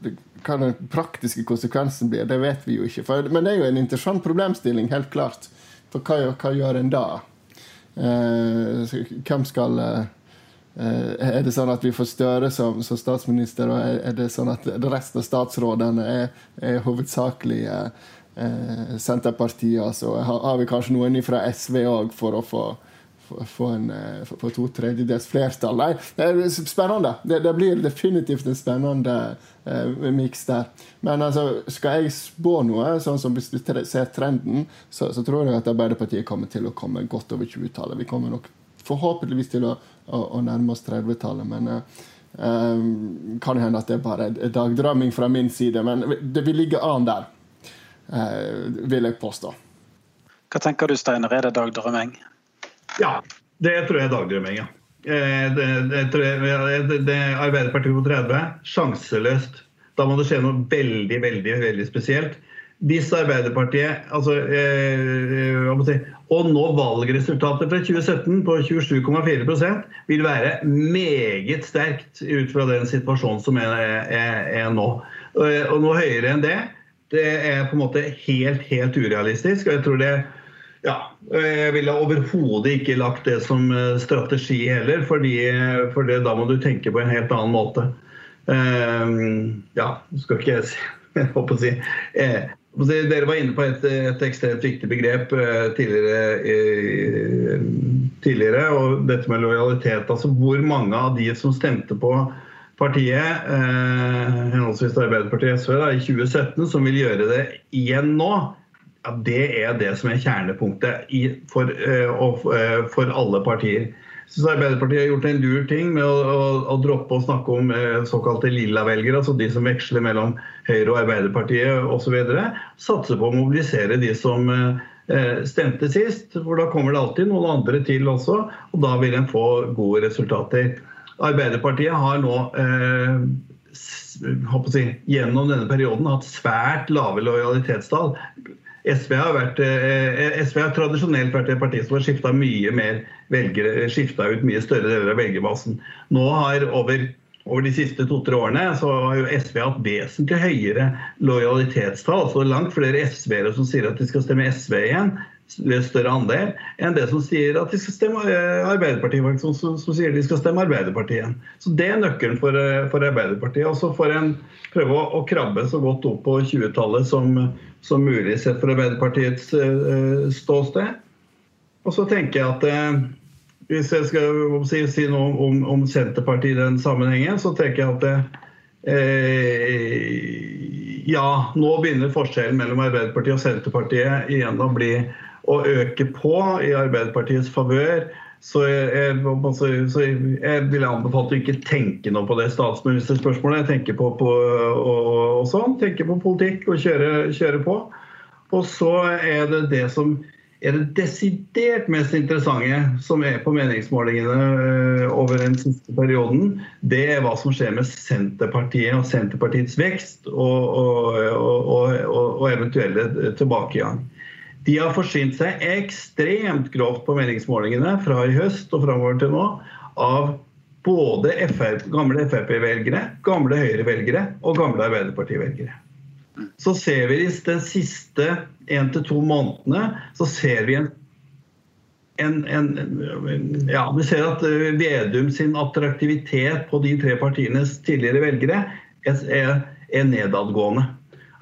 det, hva den praktiske konsekvensen blir, det vet vi jo ikke. For, men det er jo en interessant problemstilling, helt klart. For hva, hva gjør en da? Uh, hvem skal uh, Er det sånn at vi får Støre som, som statsminister, og er, er, det sånn at resten av statsrådene er, er hovedsakelig uh, eh, Senterpartiet. Altså, har vi kanskje noen fra SV òg for å få, få en eh, få to tredjedels flertall. Nei, det er spennende. Det, det blir definitivt en spennende eh, miks der. Men altså, skal jeg spå noe, sånn som hvis vi ser trenden, så, så, tror jeg at Arbeiderpartiet kommer til å komme godt over 20-tallet. Vi kommer nok forhåpentligvis til å, å, å nærme oss 30-tallet. men eh, Um, kan hende at det er bare dagdrømming fra min side, men det vil ligge an der. Eh, vil jeg påstå. Hva tenker du, Steiner? Er det dagdrømming? Ja, det tror jeg er dagdrømming. ja. Eh, det, det, det, det, Arbeiderpartiet på 30, sjanseløst. Da må det skje noe veldig, veldig, veldig spesielt. Hvis Arbeiderpartiet altså, eh, Og nå valgresultatet fra 2017 på 27,4 vil være meget sterkt ut fra den situasjonen som er, er, er nå. Og noe høyere enn det det er på en måte helt, helt urealistisk. og jeg tror det ja, Jeg ville overhodet ikke lagt det som eh, strategi heller, fordi, for da må du tenke på en helt annen måte. Uh, ja, skal ikke jeg si jeg håper å si. Eh, dere var inne på et, et ekstremt viktig begrep uh, tidligere, uh, tidligere, og dette med lojalitet. Altså hvor mange av de som stemte på partiet, eh, Arbeiderpartiet og SV, da, i 2017, som vil gjøre det igjen nå, ja, det er det som er kjernepunktet i, for, eh, eh, for, alle partier. Jeg synes Arbeiderpartiet har gjort en lur ting med å, å, å droppe å snakke om eh, såkalte lilla-velgere, altså de som veksler mellom Høyre og Arbeiderpartiet osv. Satse på å mobilisere de som eh, stemte sist, for da kommer det alltid noen andre til også, og da vil en få gode resultater. Arbeiderpartiet har nå eh, si, gjennom denne perioden hatt svært lave lojalitetstall. SV har, vært, eh, SV har tradisjonelt vært et parti som har skifta ut mye større deler av velgerbasen. Nå har over, over de siste to-tre årene så har jo SV hatt vesentlig høyere lojalitetstall. altså langt flere SV-ere som sier at de skal stemme SV igjen, større andel enn det som sier at de skal stemme eh, Arbeiderpartiet, som, som, som sier de skal stemme Arbeiderpartiet. Så Det er nøkkelen for, eh, for Arbeiderpartiet. Og så får en prøve å, å, krabbe så godt opp på 20-tallet som, som, mulig sett for Arbeiderpartiets uh, ståsted. Og så tenker jeg at uh, hvis jeg skal si, si noe om, om, Senterpartiet i den sammenhengen, så tenker jeg at uh, ja, nå begynner forskjellen mellom Arbeiderpartiet og Senterpartiet igjen å bli å øke på i Arbeiderpartiets favør. Så jeg, så jeg ville anbefalt å ikke tenke noe på det statsministerspørsmålet. Jeg tenker på, på og, og sånn, tenker på politikk og kjøre, kjøre på. Og så er det det som er det desidert mest interessante som er på meningsmålingene øh, over den siste perioden, det er hva som skjer med Senterpartiet og Senterpartiets vekst og, og, og, og eventuelle tilbakegang. De har forsynt seg ekstremt grovt på meningsmålingene fra i høst og framover til nå av både FR, gamle Frp-velgere, gamle Høyre-velgere og gamle Arbeiderparti-velgere. Så ser vi i de siste én til to månedene så ser vi en, en, en, ja, vi ser at Vedum sin attraktivitet på de tre partienes tidligere velgere er, er nedadgående.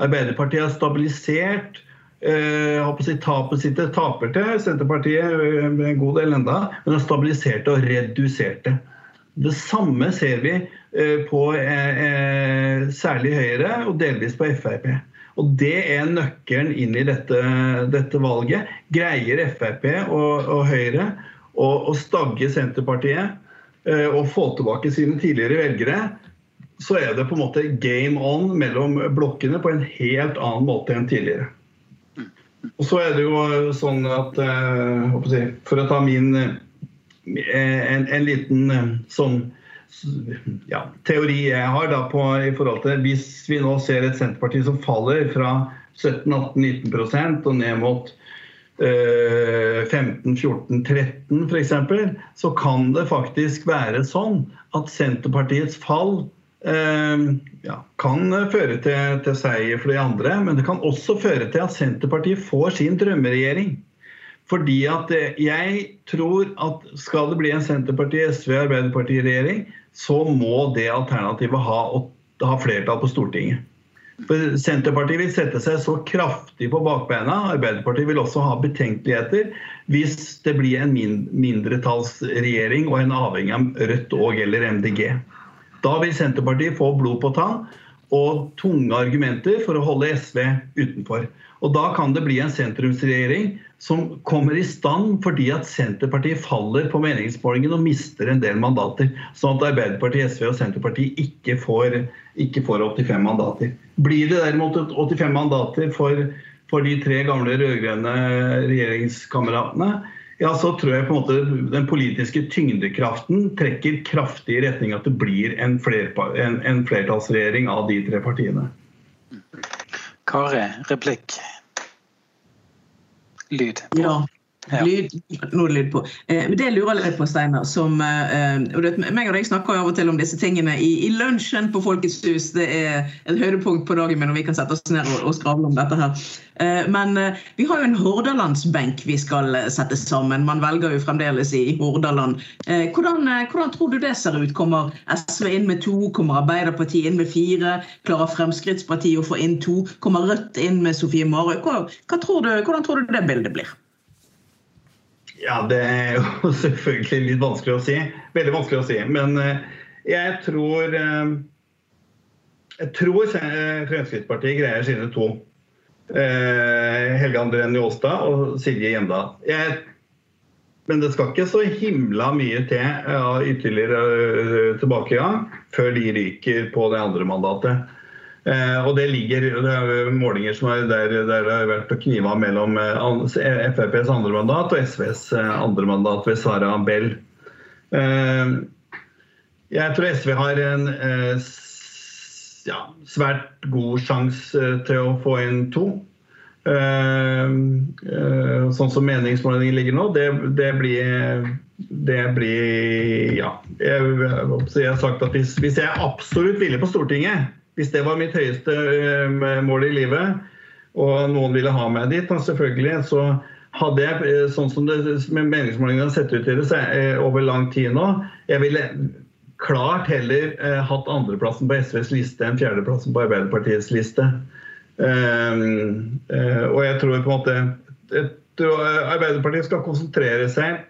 Arbeiderpartiet har stabilisert eh, tapet sitt taper til Senterpartiet med en god del enda, men har stabilisert og redusert det. Det samme ser vi eh, på eh, eh, særlig Høyre og delvis på Frp. Og Det er nøkkelen inn i dette, dette valget. Greier Frp og, og Høyre å, stagge Senterpartiet eh, og få tilbake sine tidligere velgere, så er det på en måte game on mellom blokkene på en helt annen måte enn tidligere. Og så er det jo sånn at eh, For å ta min eh, en, en liten eh, sånn ja, teori jeg har da på, i forhold til Hvis vi nå ser et Senterparti som faller fra 17-18-19 og ned mot 15-14-13 f.eks., så kan det faktisk være sånn at Senterpartiets fall Eh, ja, kan føre til, til, seier for de andre, men det kan også føre til at Senterpartiet får sin drømmeregjering. Fordi at eh, jeg tror at skal det bli en Senterparti-, SV- og Arbeiderparti-regjering, så må det alternativet ha, ha flertall på Stortinget. For Senterpartiet vil sette seg så kraftig på bakbeina. Arbeiderpartiet vil også ha betenkeligheter hvis det blir en mindretallsregjering og en avhengig av Rødt og eller MDG. Da vil Senterpartiet få blod på tann og tunge argumenter for å holde SV utenfor. Og Da kan det bli en sentrumsregjering som kommer i stand fordi at Senterpartiet faller på meningsmålingen og mister en del mandater. Sånn at Arbeiderpartiet, SV og Senterpartiet ikke får, ikke får 85 mandater. Blir det derimot 85 mandater for, for de tre gamle rød-grønne regjeringskameratene, ja, så tror jeg på en måte den politiske tyngdekraften trekker kraftig i retning at det blir en, flerpa, en, en flertallsregjering av de tre partiene. Kari, replikk. Lyd. Ja. Lyd, det lyd på. Eh, det lurer jeg litt på, Steinar. Eh, og vet, meg og deg snakker av og til om disse tingene i, i, lunsjen på Folkets hus. Det er et høydepunkt på dagen min når vi kan sette oss ned og, og skravle om dette her. Eh, men eh, vi har jo en hordalandsbenk vi skal eh, sette sammen. Man velger jo fremdeles i Hordaland. Eh, hvordan, hvordan, tror du det ser ut? Kommer SV inn med to? Kommer Arbeiderpartiet inn med fire? Klarer Fremskrittspartiet å få inn to? Kommer Rødt inn med Sofie Marøy? Hva, hva tror du, hvordan tror du det bildet blir? Ja, det er jo selvfølgelig litt vanskelig å si. Veldig vanskelig å si. Men eh, jeg tror eh, Jeg tror Fremskrittspartiet greier sine to. Eh, Helge André Njåstad og Silje Hjemdal. Men det skal ikke så himla mye til av ytterligere tilbakegang før de ryker på det andre mandatet. Eh, og det ligger det er målinger som er der, der det har vært å knive mellom eh, FrPs andre mandat og SVs eh, andre mandat ved Sara Bell. Jeg tror SV har en ja, svært god sjanse til å få inn to. Sånn som meningsmålingen ligger nå, det, det blir det blir Ja. Jeg, jeg, har sagt at hvis, hvis jeg absolutt villig på Stortinget hvis det var mitt høyeste eh, mål i livet, og noen ville ha meg dit, selvfølgelig, så hadde jeg, eh, sånn som det, meningsmålingene har sett ut i det, så er, over lang tid nå Jeg ville klart heller eh, hatt andreplassen på SVs liste enn fjerdeplassen på Arbeiderpartiets liste. Og jeg tror på en måte Arbeiderpartiet skal konsentrere seg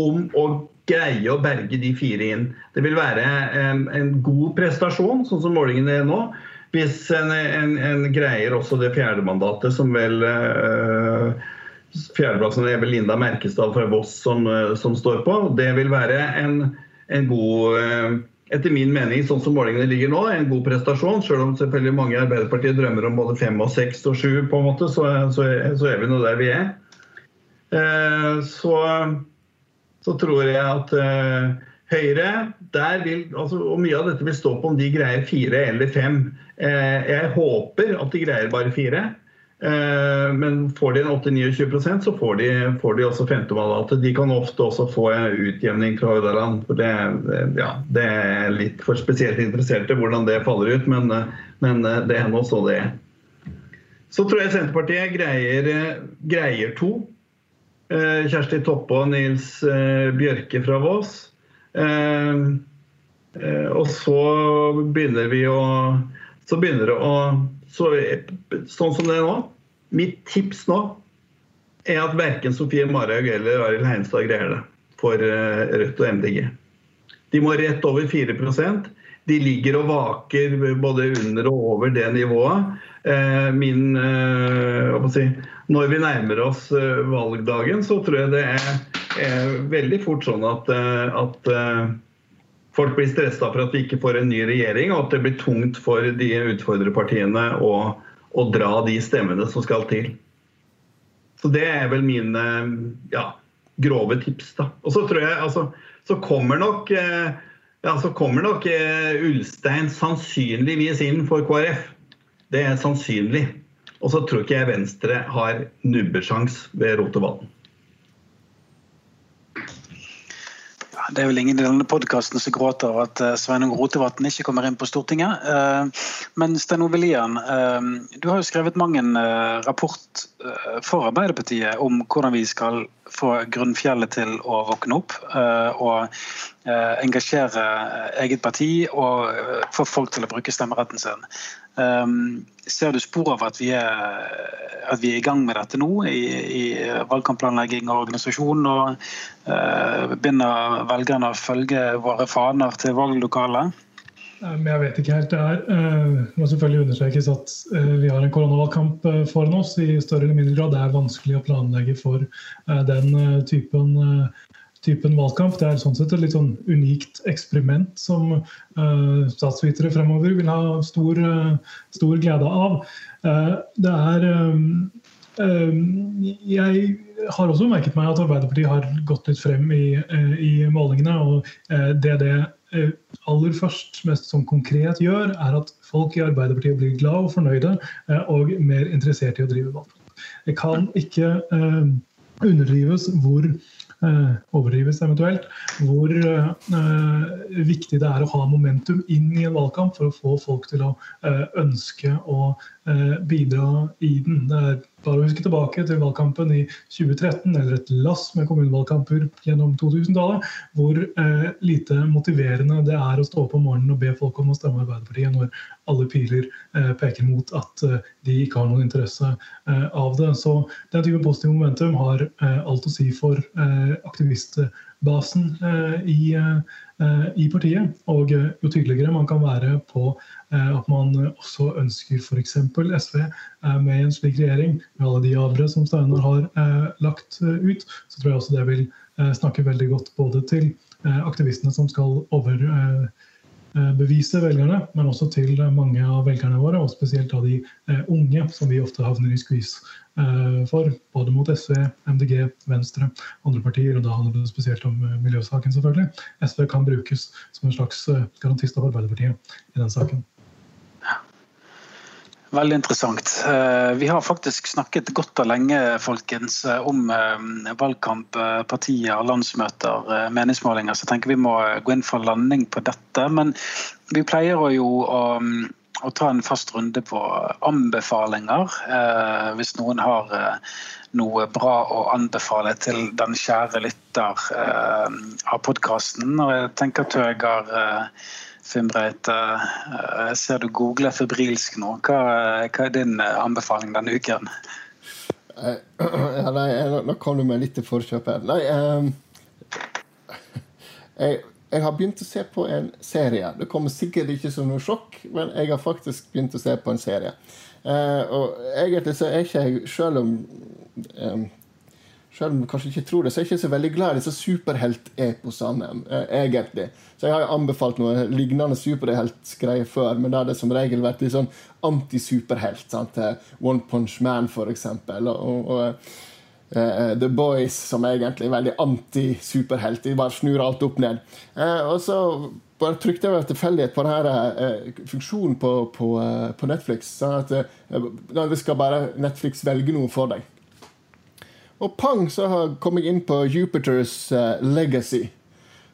om å greie å berge de fire inn. Det vil være en, en god prestasjon, sånn som målingene er nå. Hvis en, en, en greier også det fjerde mandatet, som vel øh, Fjerdeplassen er vel Linda Merkestad fra Voss som, uh, som står på. Det vil være en, god øh, etter min mening, sånn som målingene ligger nå, en god prestasjon. Selv om selvfølgelig mange i Arbeiderpartiet drømmer om både fem og seks og sju, på en måte, så, så, så er vi nå der vi er. Så så tror jeg at uh, Høyre vil, altså, og Mye av dette vil stå på om de greier fire eller fem. Uh, jeg håper at de greier bare fire. Uh, men får de en 8-29 så får de, får de også femtemandatet. De kan ofte også få en utjevning fra Hordaland. For det, ja, det, er litt for spesielt interesserte hvordan det faller ut, men, men det er nå så det er. Så tror jeg Senterpartiet greier, greier to. Eh, Kjersti Toppe og Nils eh, Bjørke fra Vås. Eh, og så begynner vi å Så begynner det å så, Sånn som det er nå Mitt tips nå er at verken Sofie Marhaug eller Arild Heinstad greier det for Rødt og MDG. De må rett over 4% De ligger og vaker både under og over det nivået. Eh, min eh, si, Når vi nærmer oss eh, valgdagen, så tror jeg det er, er veldig fort sånn at, at folk blir stressa for at vi ikke får en ny regjering, og at det blir tungt for de utfordrerpartiene å, å dra de stemmene som skal til. Så det er vel mine ja, grove tips. da. Og så tror jeg altså, så kommer nok ja, så kommer nok Ulstein sannsynligvis inn for KrF. Det er sannsynlig. Og så tror ikke jeg Venstre har nubbesjans ved Rotevatn. Det er vel ingen i denne podkasten som gråter over at eh, Sveinung Rotevatn ikke kommer inn på Stortinget. Eh, men Stein Ove Lian, eh, du har jo skrevet mange rapport for Arbeiderpartiet om hvordan vi skal få grunnfjellet til å våkne opp. Og engasjere eget parti og få folk til å bruke stemmeretten sin. Ser du spor av at vi er, at vi er i gang med dette nå, i, i valgkampplanlegging og organisasjon? Og begynner velgerne å følge våre faner til valglokalet? Jeg vet ikke helt. Det er, uh, må selvfølgelig understrekes at uh, vi har en koronavalgkamp foran oss. I større eller mindre grad det er vanskelig å planlegge for den typen typen valgkamp. Det er sånn sett et litt sånn unikt eksperiment som statsvitere fremover vil ha stor, stor glede av. Det er Jeg har også merket meg at Arbeiderpartiet har gått litt frem i, i målingene. og det det aller først mest som konkret gjør, er at folk i Arbeiderpartiet blir glad og fornøyde og mer interessert i å drive valgkamp. Det kan ikke underdrives hvor Eh, overdrives eventuelt, hvor eh, viktig det er å ha momentum inn i en valgkamp for å få folk til å eh, ønske å bidra i den. Det er bare å huske tilbake til valgkampen i 2013, eller et lass med kommunevalgkamper gjennom 2000-tallet, hvor eh, lite motiverende det er å stå opp om morgenen og be folk om å stemme Arbeiderpartiet når alle piler eh, peker mot at eh, de ikke har noen interesse av det. Så den type positive momentum har alt å si for aktivistbasen i Eh, i partiet. Og eh, jo tydeligere man kan være på eh, at man også ønsker f.eks. SV med en slik regjering, med alle de avre som Steinar har lagt ut, så tror jeg også det vil snakke veldig godt både til aktivistene som skal over bevise velgerne, men også til mange av velgerne våre, og spesielt av de unge, som vi ofte havner i skvis Eh, for, både mot SV, MDG, Venstre, andre partier. og Da handler det spesielt om eh, miljøsaken, selvfølgelig. SV kan brukes som en slags eh, garantist av Arbeiderpartiet i den saken. Veldig interessant. Vi har faktisk snakket godt og lenge folkens, om valgkamp, partier, landsmøter, meningsmålinger. Så jeg tenker vi må gå inn for landing på dette. Men vi pleier jo å å ta en fast runde på anbefalinger. Eh, hvis noen har eh, noe bra å anbefale til den kjære lytter eh, av podkasten. Jeg tenker Tøger eh, Fimbreit, eh, jeg ser du googler febrilsk nå. Hva, hva, er din eh, anbefaling denne uken? Ja, nei, nå kom du med litt til forkjøpet. Nei, um, jeg jeg har begynt å se på en serie. Det kommer sikkert ikke som noe sjokk, men jeg har faktisk begynt å se på en serie. Uh, og egentlig så er ikke jeg, selv om um, selv om du kanskje ikke tror det, så er jeg ikke så veldig glad i disse superhelteposene. Uh, egentlig. Så jeg har jo anbefalt noe lignende superheltgreier før, men da har det som regel vært litt sånn anti-superhelt. One Punch Man, for eksempel. og, og Uh, The Boys, som er egentlig veldig anti-superhelt. De bare snur alt opp ned. Uh, og så bare trykte jeg ved tilfeldighet på denne uh, funksjonen på, på, på, Netflix. Sånn at skal bare Netflix velge noe for deg. Og pang, så kom jeg inn på Jupiters Legacy.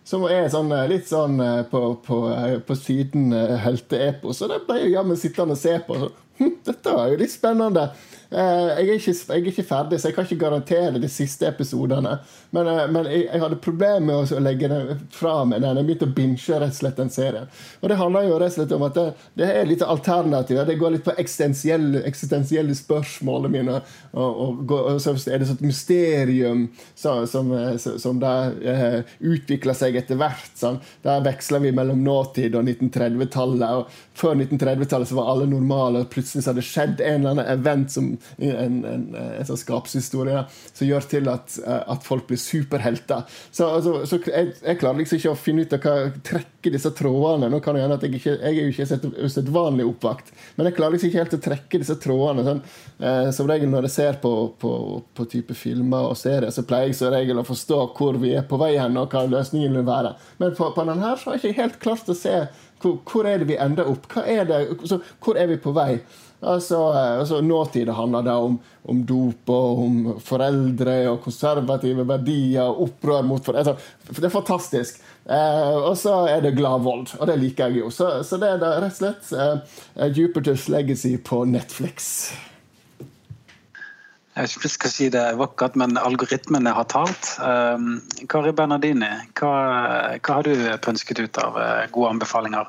Som er sånn, litt sånn på, på, på siden helteepos. Og det ble jeg jammen sittende og se på. Så, hm, dette var jo litt spennende. Eh, jeg er, ikke, jeg er, ikke, ferdig, så jeg kan ikke garantere de siste episodene. Men, eh, men jeg, jeg, hadde problemer med å legge den fra meg den. Jeg begynte å binge rett og slett den serien. Og det handler jo rett og slett om at det, det er litt alternativ. Det går litt på eksistensielle, eksistensielle spørsmål mine. Og, og, og, så er det et mysterium så, som, eh, som der, eh, utvikler seg etter hvert. Sånn. Der veksler vi mellom nåtid og 1930-tallet. Og før 1930-tallet så var alle normale. og plutselig så hadde det skjedd en eller annen event, som, en, en, en, en sånn skapshistorie, som gjør til at, at folk blir superhelter. Så, altså, så jeg, jeg, klarer liksom ikke å finne ut av hva trekke disse trådene. Nå kan det hende at Jeg ikke, jeg er jo ikke usedvanlig oppvakt, men jeg klarer liksom ikke helt å trekke disse trådene. Sånn, eh, som regel når jeg ser på, på, på, type filmer og serier, så pleier jeg som regel å forstå hvor vi er på vei hen, og hva løsningen vil være. Men på, på denne her så har jeg ikke helt klart å se hvor, hvor er det vi ender opp. Hva er det, så, hvor er vi på vei? Altså, eh, altså Nåtida handler det om, om dop og om foreldre og konservative verdier og opprør mot foreldre. Det er fantastisk. Eh, og så er det glad vold, og det liker jeg jo. Så, så det er det rett og slett eh, Jupiters Legacy på Netflix. Jeg vet ikke skal si det vakkert, men algoritmene har talt. Um, Kari Bernardini, hva, hva, har du pønsket ut av uh, gode anbefalinger?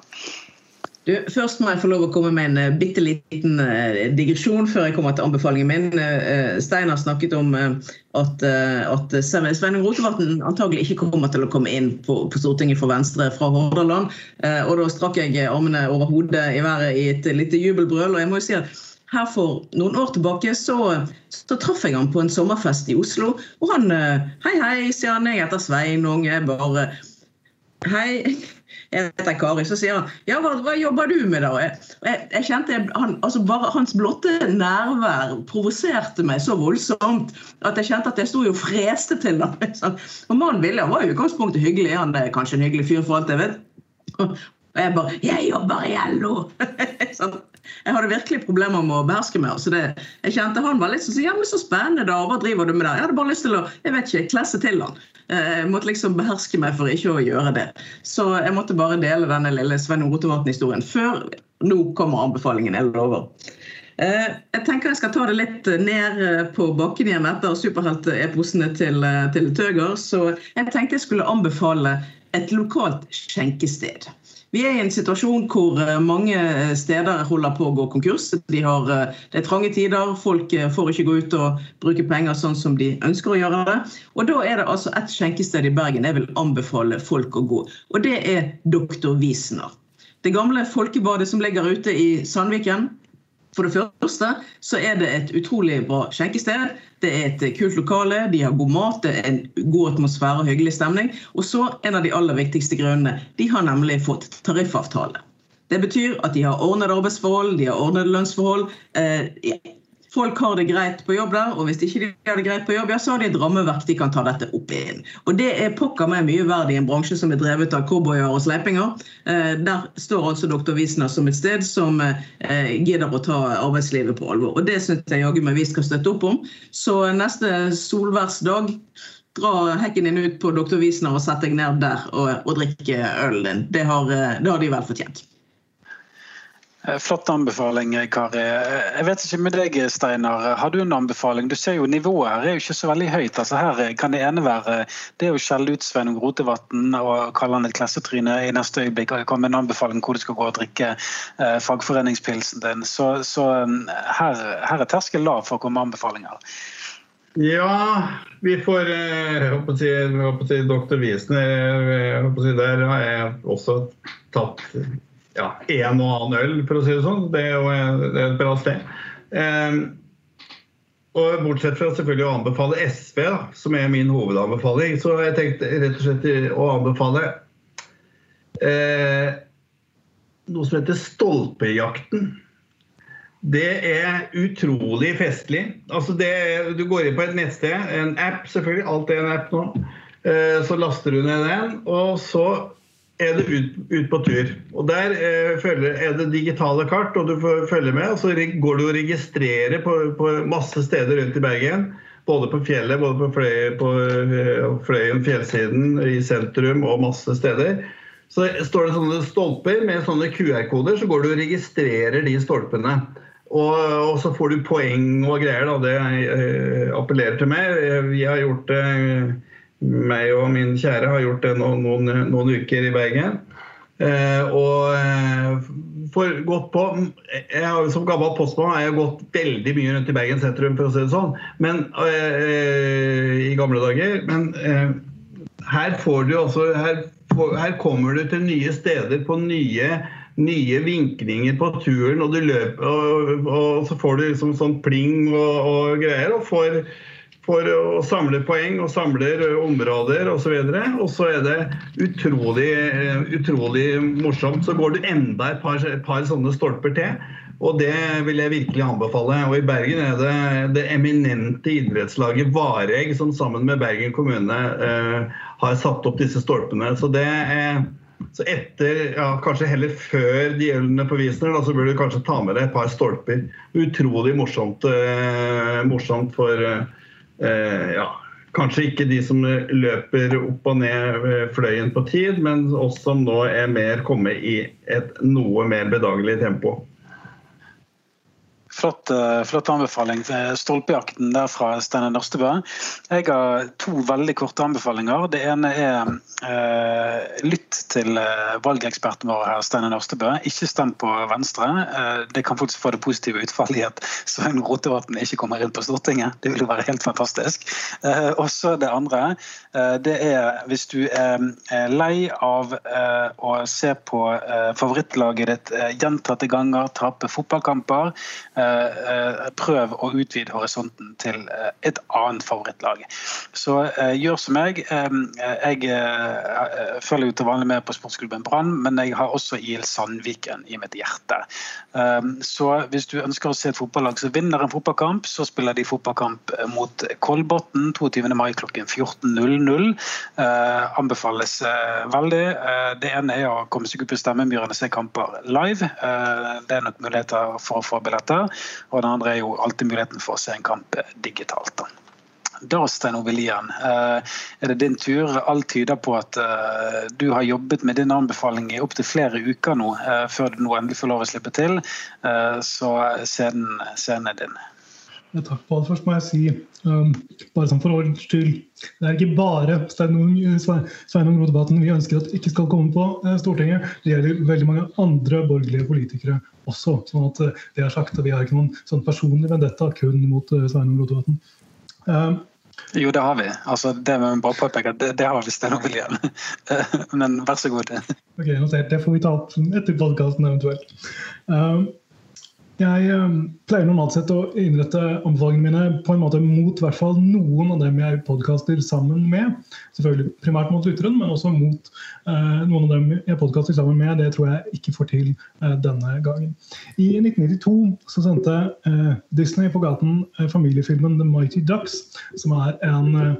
Du, først må jeg få lov å komme med en uh, bitte liten uh, digresjon før jeg kommer til anbefalingen min. Uh, Stein snakket om at, at Sveinung Rotevatn antagelig ikke kommer til å komme inn på, på Stortinget for Venstre fra Hordaland. Og da strakk jeg armene over hodet i været i et lite jubelbrøl. og jeg må jo si at her for noen år tilbake så, så traff jeg ham på en sommerfest i Oslo. Og han Hei, hei, sier han. Jeg heter Sveinung. Jeg bare Hei, jeg heter Kari. Så sier han ja, hva, hva jobber du med, da? Jeg, jeg, jeg kjente han, altså bare Hans blotte nærvær provoserte meg så voldsomt at jeg kjente at jeg sto jo freste til ham. Og mannen William var jo i utgangspunktet hyggelig. Han er kanskje en hyggelig fyr for alt jeg vet. Og jeg bare 'Jeg jobber i LO!' jeg hadde virkelig problemer med å beherske meg. Så det, jeg kjente Han var litt sånn ja, men så spennende, da. Hva driver du med der? Jeg hadde bare lyst til å jeg vet ikke, klesse til han. Eh, jeg måtte liksom beherske meg for ikke å gjøre det. Så jeg måtte bare dele denne lille Sven Rotevatn-historien før nå kommer anbefalingen. Jeg lover. Eh, jeg tenker jeg skal ta det litt ned eh, på bakken igjen etter superhelteposene til, til Tøger. Så jeg tenkte jeg skulle anbefale et lokalt skjenkested. Vi er i en situasjon hvor eh, mange steder holder på å gå konkurs. De har, eh, det er trange tider, folk eh, får ikke gå ut og bruke penger sånn som de ønsker å gjøre det. Og Da er det altså et skjenkested i Bergen jeg vil anbefale folk å gå. Og Det er Doktor Wiesner. Det gamle folkebadet som ligger ute i Sandviken. For det første så er det et utrolig bra skjenkested. Det er et kult lokale, de har god mat, det er en god atmosfære og hyggelig stemning. Og så en av de aller viktigste grunnene. De har nemlig fått tariffavtale. Det betyr at de har ordnet arbeidsforhold, de har ordnet lønnsforhold. Eh, folk har det greit på jobb der, og hvis ikke de har det greit på jobb, ja, så har de et rammeverk de kan ta dette opp inn. Og det er pokker meg mye verdt i en bransje som er drevet av cowboyer og sleipinger. Eh, der står altså doktor Wiesner som et sted som eh, gidder å ta arbeidslivet på alvor. Og det syns jeg jaggu meg vi skal støtte opp om. Så neste solværsdag dra hekken din ut på doktor Wiesner og sett deg ned der og, og drikke ølen din. Det har, eh, det har de vel fortjent. Eh, flott anbefaling, Kari. Eh, jeg vet ikke med deg, Steinar. Har du en anbefaling? Du ser jo Nivået her er jo ikke så veldig høyt. Altså her kan det ene være det å skjelle ut Sveinung Rotevatn og kalle han et klassetryne i neste øyeblikk og komme med en anbefaling hvor du skal gå og drikke eh, fagforeningspilsen din. Så, så her, her, er terskelen lav for å komme med anbefalinger. Ja, vi får jeg håper å si, jeg håper å si Dr. Wiesner. Der har jeg også tatt ja, en og annen øl, for å si det sånn. Det er jo et bra sted. Eh, og Bortsett fra selvfølgelig å anbefale SV, da, som er min hovedanbefaling, så jeg tenkt rett og slett å anbefale eh, noe som heter Stolpejakten. Det er utrolig festlig. Altså det, du går inn på et nettsted, en app selvfølgelig, alt er en app nå. Eh, så laster du ned den, og så er du ut, ut, på tur. Og Der eh, er det digitale kart, og du får følge med. og Så går du og registrerer på, på, masse steder rundt i Bergen. Både på fjellet, både på, eh, Fløyen, fjellsiden, i sentrum og masse steder. Så står det sånne stolper med sånne QR-koder, så går du og registrerer de stolpene. Og, og, så får du poeng og greier. Da. Det eh, appellerer til meg. Vi har gjort det meg og min kjære har gjort det noen, noen, noen uker i Bergen. Eh, og eh, for gått på jeg Som gammel postmann har jeg gått veldig mye rundt i Bergen sentrum, for å si det sånn, men, eh, i gamle dager. Men eh, her får du altså her, her, kommer du til nye steder på nye nye vinklinger på turen, og du løper, og, og så får du liksom sånn pling og, og greier. og får for å samle poeng og samler områder osv. Og, og så er det utrolig, utrolig morsomt. Så går du enda et par, par sånne stolper til. Og det vil jeg virkelig anbefale. Og i Bergen er det det eminente idrettslaget Vareg som sammen med Bergen kommune eh, har satt opp disse stolpene. Så det er så etter, ja, kanskje heller før de ølene på Wiesner, så burde du kanskje ta med deg et par stolper. Utrolig morsomt, eh, morsomt for Eh, ja, kanskje ikke de som løper opp og ned eh, fløyen på tid, men oss som nå er mer kommet i et noe mer bedagelig tempo. Flott, eh, flott, anbefaling. Stolpejakten der fra Steinar Nørstebø. Jeg har to veldig korte anbefalinger. Det ene er eh, lytt til eh, valgeksperten vår her, Steinar Nørstebø. Ikke stem på Venstre. Eh, det kan faktisk få det positive utfallet i at Svein Rotevatn ikke kommer inn på Stortinget. Det vil jo være helt fantastisk. Eh, og så det andre. Det er hvis du er lei av å se på favorittlaget ditt gjentatte ganger tape fotballkamper Eh, prøv å utvide horisonten til eh, et annet favorittlag. Så eh, gjør som meg. Jeg følger jo til vanlig med på sportsklubben Brann, men jeg har også IL Sandviken i mitt hjerte. Så hvis du ønsker å se et fotballag som vinner en fotballkamp, så spiller de fotballkamp mot Kolbotn 22. mai klokken 14.00. Anbefales veldig. Det ene er å komme seg opp i stemmemyrene og se kamper live. Det er nok muligheter for å få billetter. Og den andre er jo alltid muligheten for å se en kamp digitalt. da. Da, Stein Ove Lien, eh, er det din tur. Alt tyder på at eh, du har jobbet med din anbefaling i opptil flere uker nå, eh, før du nå endelig får lov å slippe til. Så scenen, scenen er din. Takk på alt. Først må jeg si, um, bare sånn for ordens skyld, det er ikke bare Sveinung Rotevatn vi ønsker at ikke skal komme på Stortinget. Det gjelder veldig mange andre borgerlige politikere også. sånn at eh, det er sagt, Vi har ikke noen sånn personlig vendetta kun mot Sveinung Rotevatn. Um, jo, det har vi. Altså, det må vi bare påpeke det, det har vi Sten William. Men vær så god. Ok, notert. Det får vi ta opp etter podkasten eventuelt. Um, jeg um, pleier normalt sett å innrette anbefalingene mine på en måte mot hvert fall noen av dem jeg podkaster sammen med. Selvfølgelig primært mot lytteren, men også mot uh, noen av dem jeg podkaster sammen med. Det tror jeg ikke får til uh, denne gangen. I 1992 så sendte uh, Disney på gaten familiefilmen The Mighty Ducks, som er en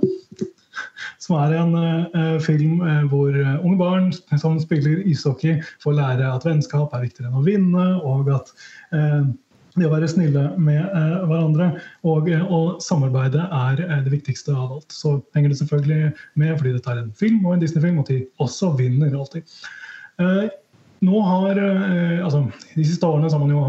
som er en uh, film uh, hvor uh, unge barn som spiller ishockey, får lære at vennskap er viktigere enn å vinne, og at det å være snille med hverandre og, og samarbeide er det viktigste av alt. Så henger det selvfølgelig med fordi dette er en film og en Disney-film, og de også vinner alltid. nå har, altså, De siste årene så har man jo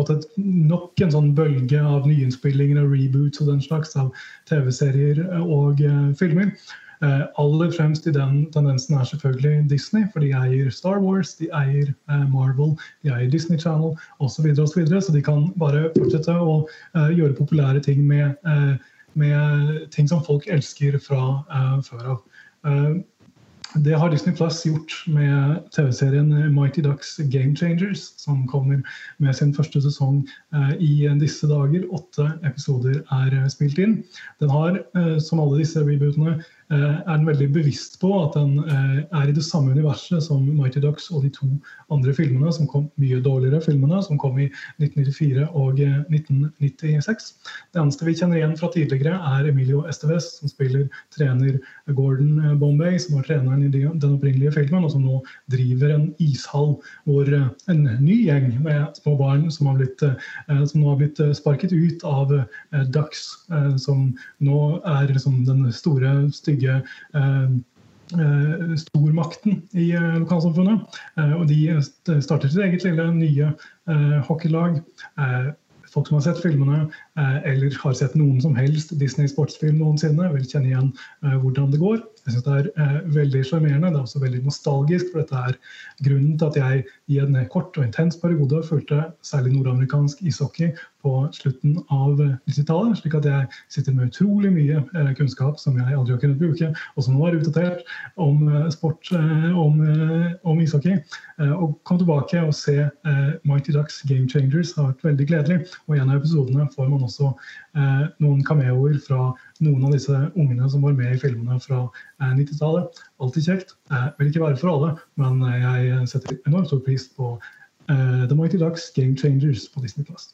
fått et, nok en sånn bølge av nyinnspillinger og reboots og den slags av TV-serier og uh, filmer. Uh, aller fremst i den tendensen er selvfølgelig Disney, for de eier Star Wars, de eier uh, Marvel, de eier Disney Channel osv. Så, og så, videre, så de kan bare fortsette å gjøre populære ting med, med, ting som folk elsker fra før av. Det har Disney Plus gjort med TV-serien Mighty Ducks Game Changers, som kommer med sin første sesong eh, i disse dager. Åtte episoder er spilt inn. Den har, eh, som alle disse rebootene, er den veldig bevisst på at den eh, er i det samme universet som Mighty Ducks og de to andre filmene, som kom mye dårligere filmene, som kom i 1994 og 1996. Eh, det eneste vi kjenner igjen fra tidligere, er Emilio Esteves, som spiller trener Gordon Bombay, som var treneren i den opprinnelige filmen, og som nå driver en ishall hvor en ny gjeng med små barn som, har blitt, som nå har blitt sparket ut av Ducks, som nå er liksom den store, stygge trygge eh, eh, stormakten i eh, lokalsamfunnet. Og de starter sitt eget lille nye hockeylag. Folk som har sett filmene, eller har sett noen som helst Disney sportsfilm noensinne, vil kjenne igjen hvordan det går. Jeg syns det er eh, veldig sjarmerende. Det er også veldig nostalgisk. for dette er grunnen til at jeg i en kort og intens periode fulgte særlig nordamerikansk ishockey på slutten av 90-tallet. Slik at jeg sitter med utrolig mye eh, kunnskap som jeg aldri har kunnet bruke, og som nå er utdatert, om eh, sport, eh, om, om ishockey. Å komme tilbake og se Mighty Ducks Game Changers har vært veldig gledelig. Og i en av episodene får man også noen cameoer fra noen av disse ungene som var med i filmene fra 90-tallet. Alltid kjekt. Vil ikke være for alle, men jeg setter enormt stor pris på The Mighty Ducks Game Changers på Disney Plus.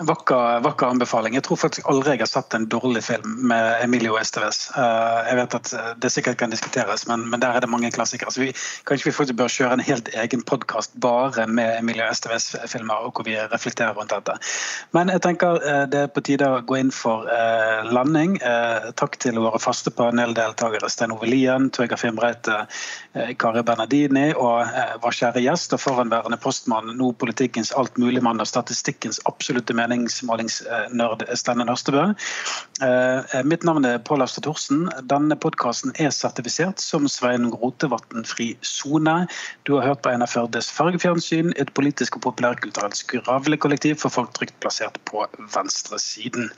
Vakker, vakker, anbefaling. Jeg tror faktisk aldri jeg har sett en dårlig film med Emilio Esteves. Uh, jeg vet at det sikkert kan diskuteres, men, men, der er det mange klassikere. Så vi, kanskje vi faktisk bør kjøre en helt egen podkast bare med Emilio Esteves-filmer, og hvor vi reflekterer rundt dette. Men jeg tenker uh, det er på tide å gå inn for landing. takk til våre faste paneldeltakere Stein Ove Lien, Tøyga Fimbreite, Kari Bernardini og vår kjære gjest og foranværende postmann, nå politikkens altmuligmann og statistikkens absolutte mening meningsmålingsnerd Steinar Nørstebø. Eh, mitt navn er Pål Astrid Thorsen. Denne podkasten er sertifisert som Svein Rotevatn-fri sone. Du har hørt på en av Førdes fargefjernsyn, et politisk og populærkulturelt skravlekollektiv for folk trygt plassert på venstresiden.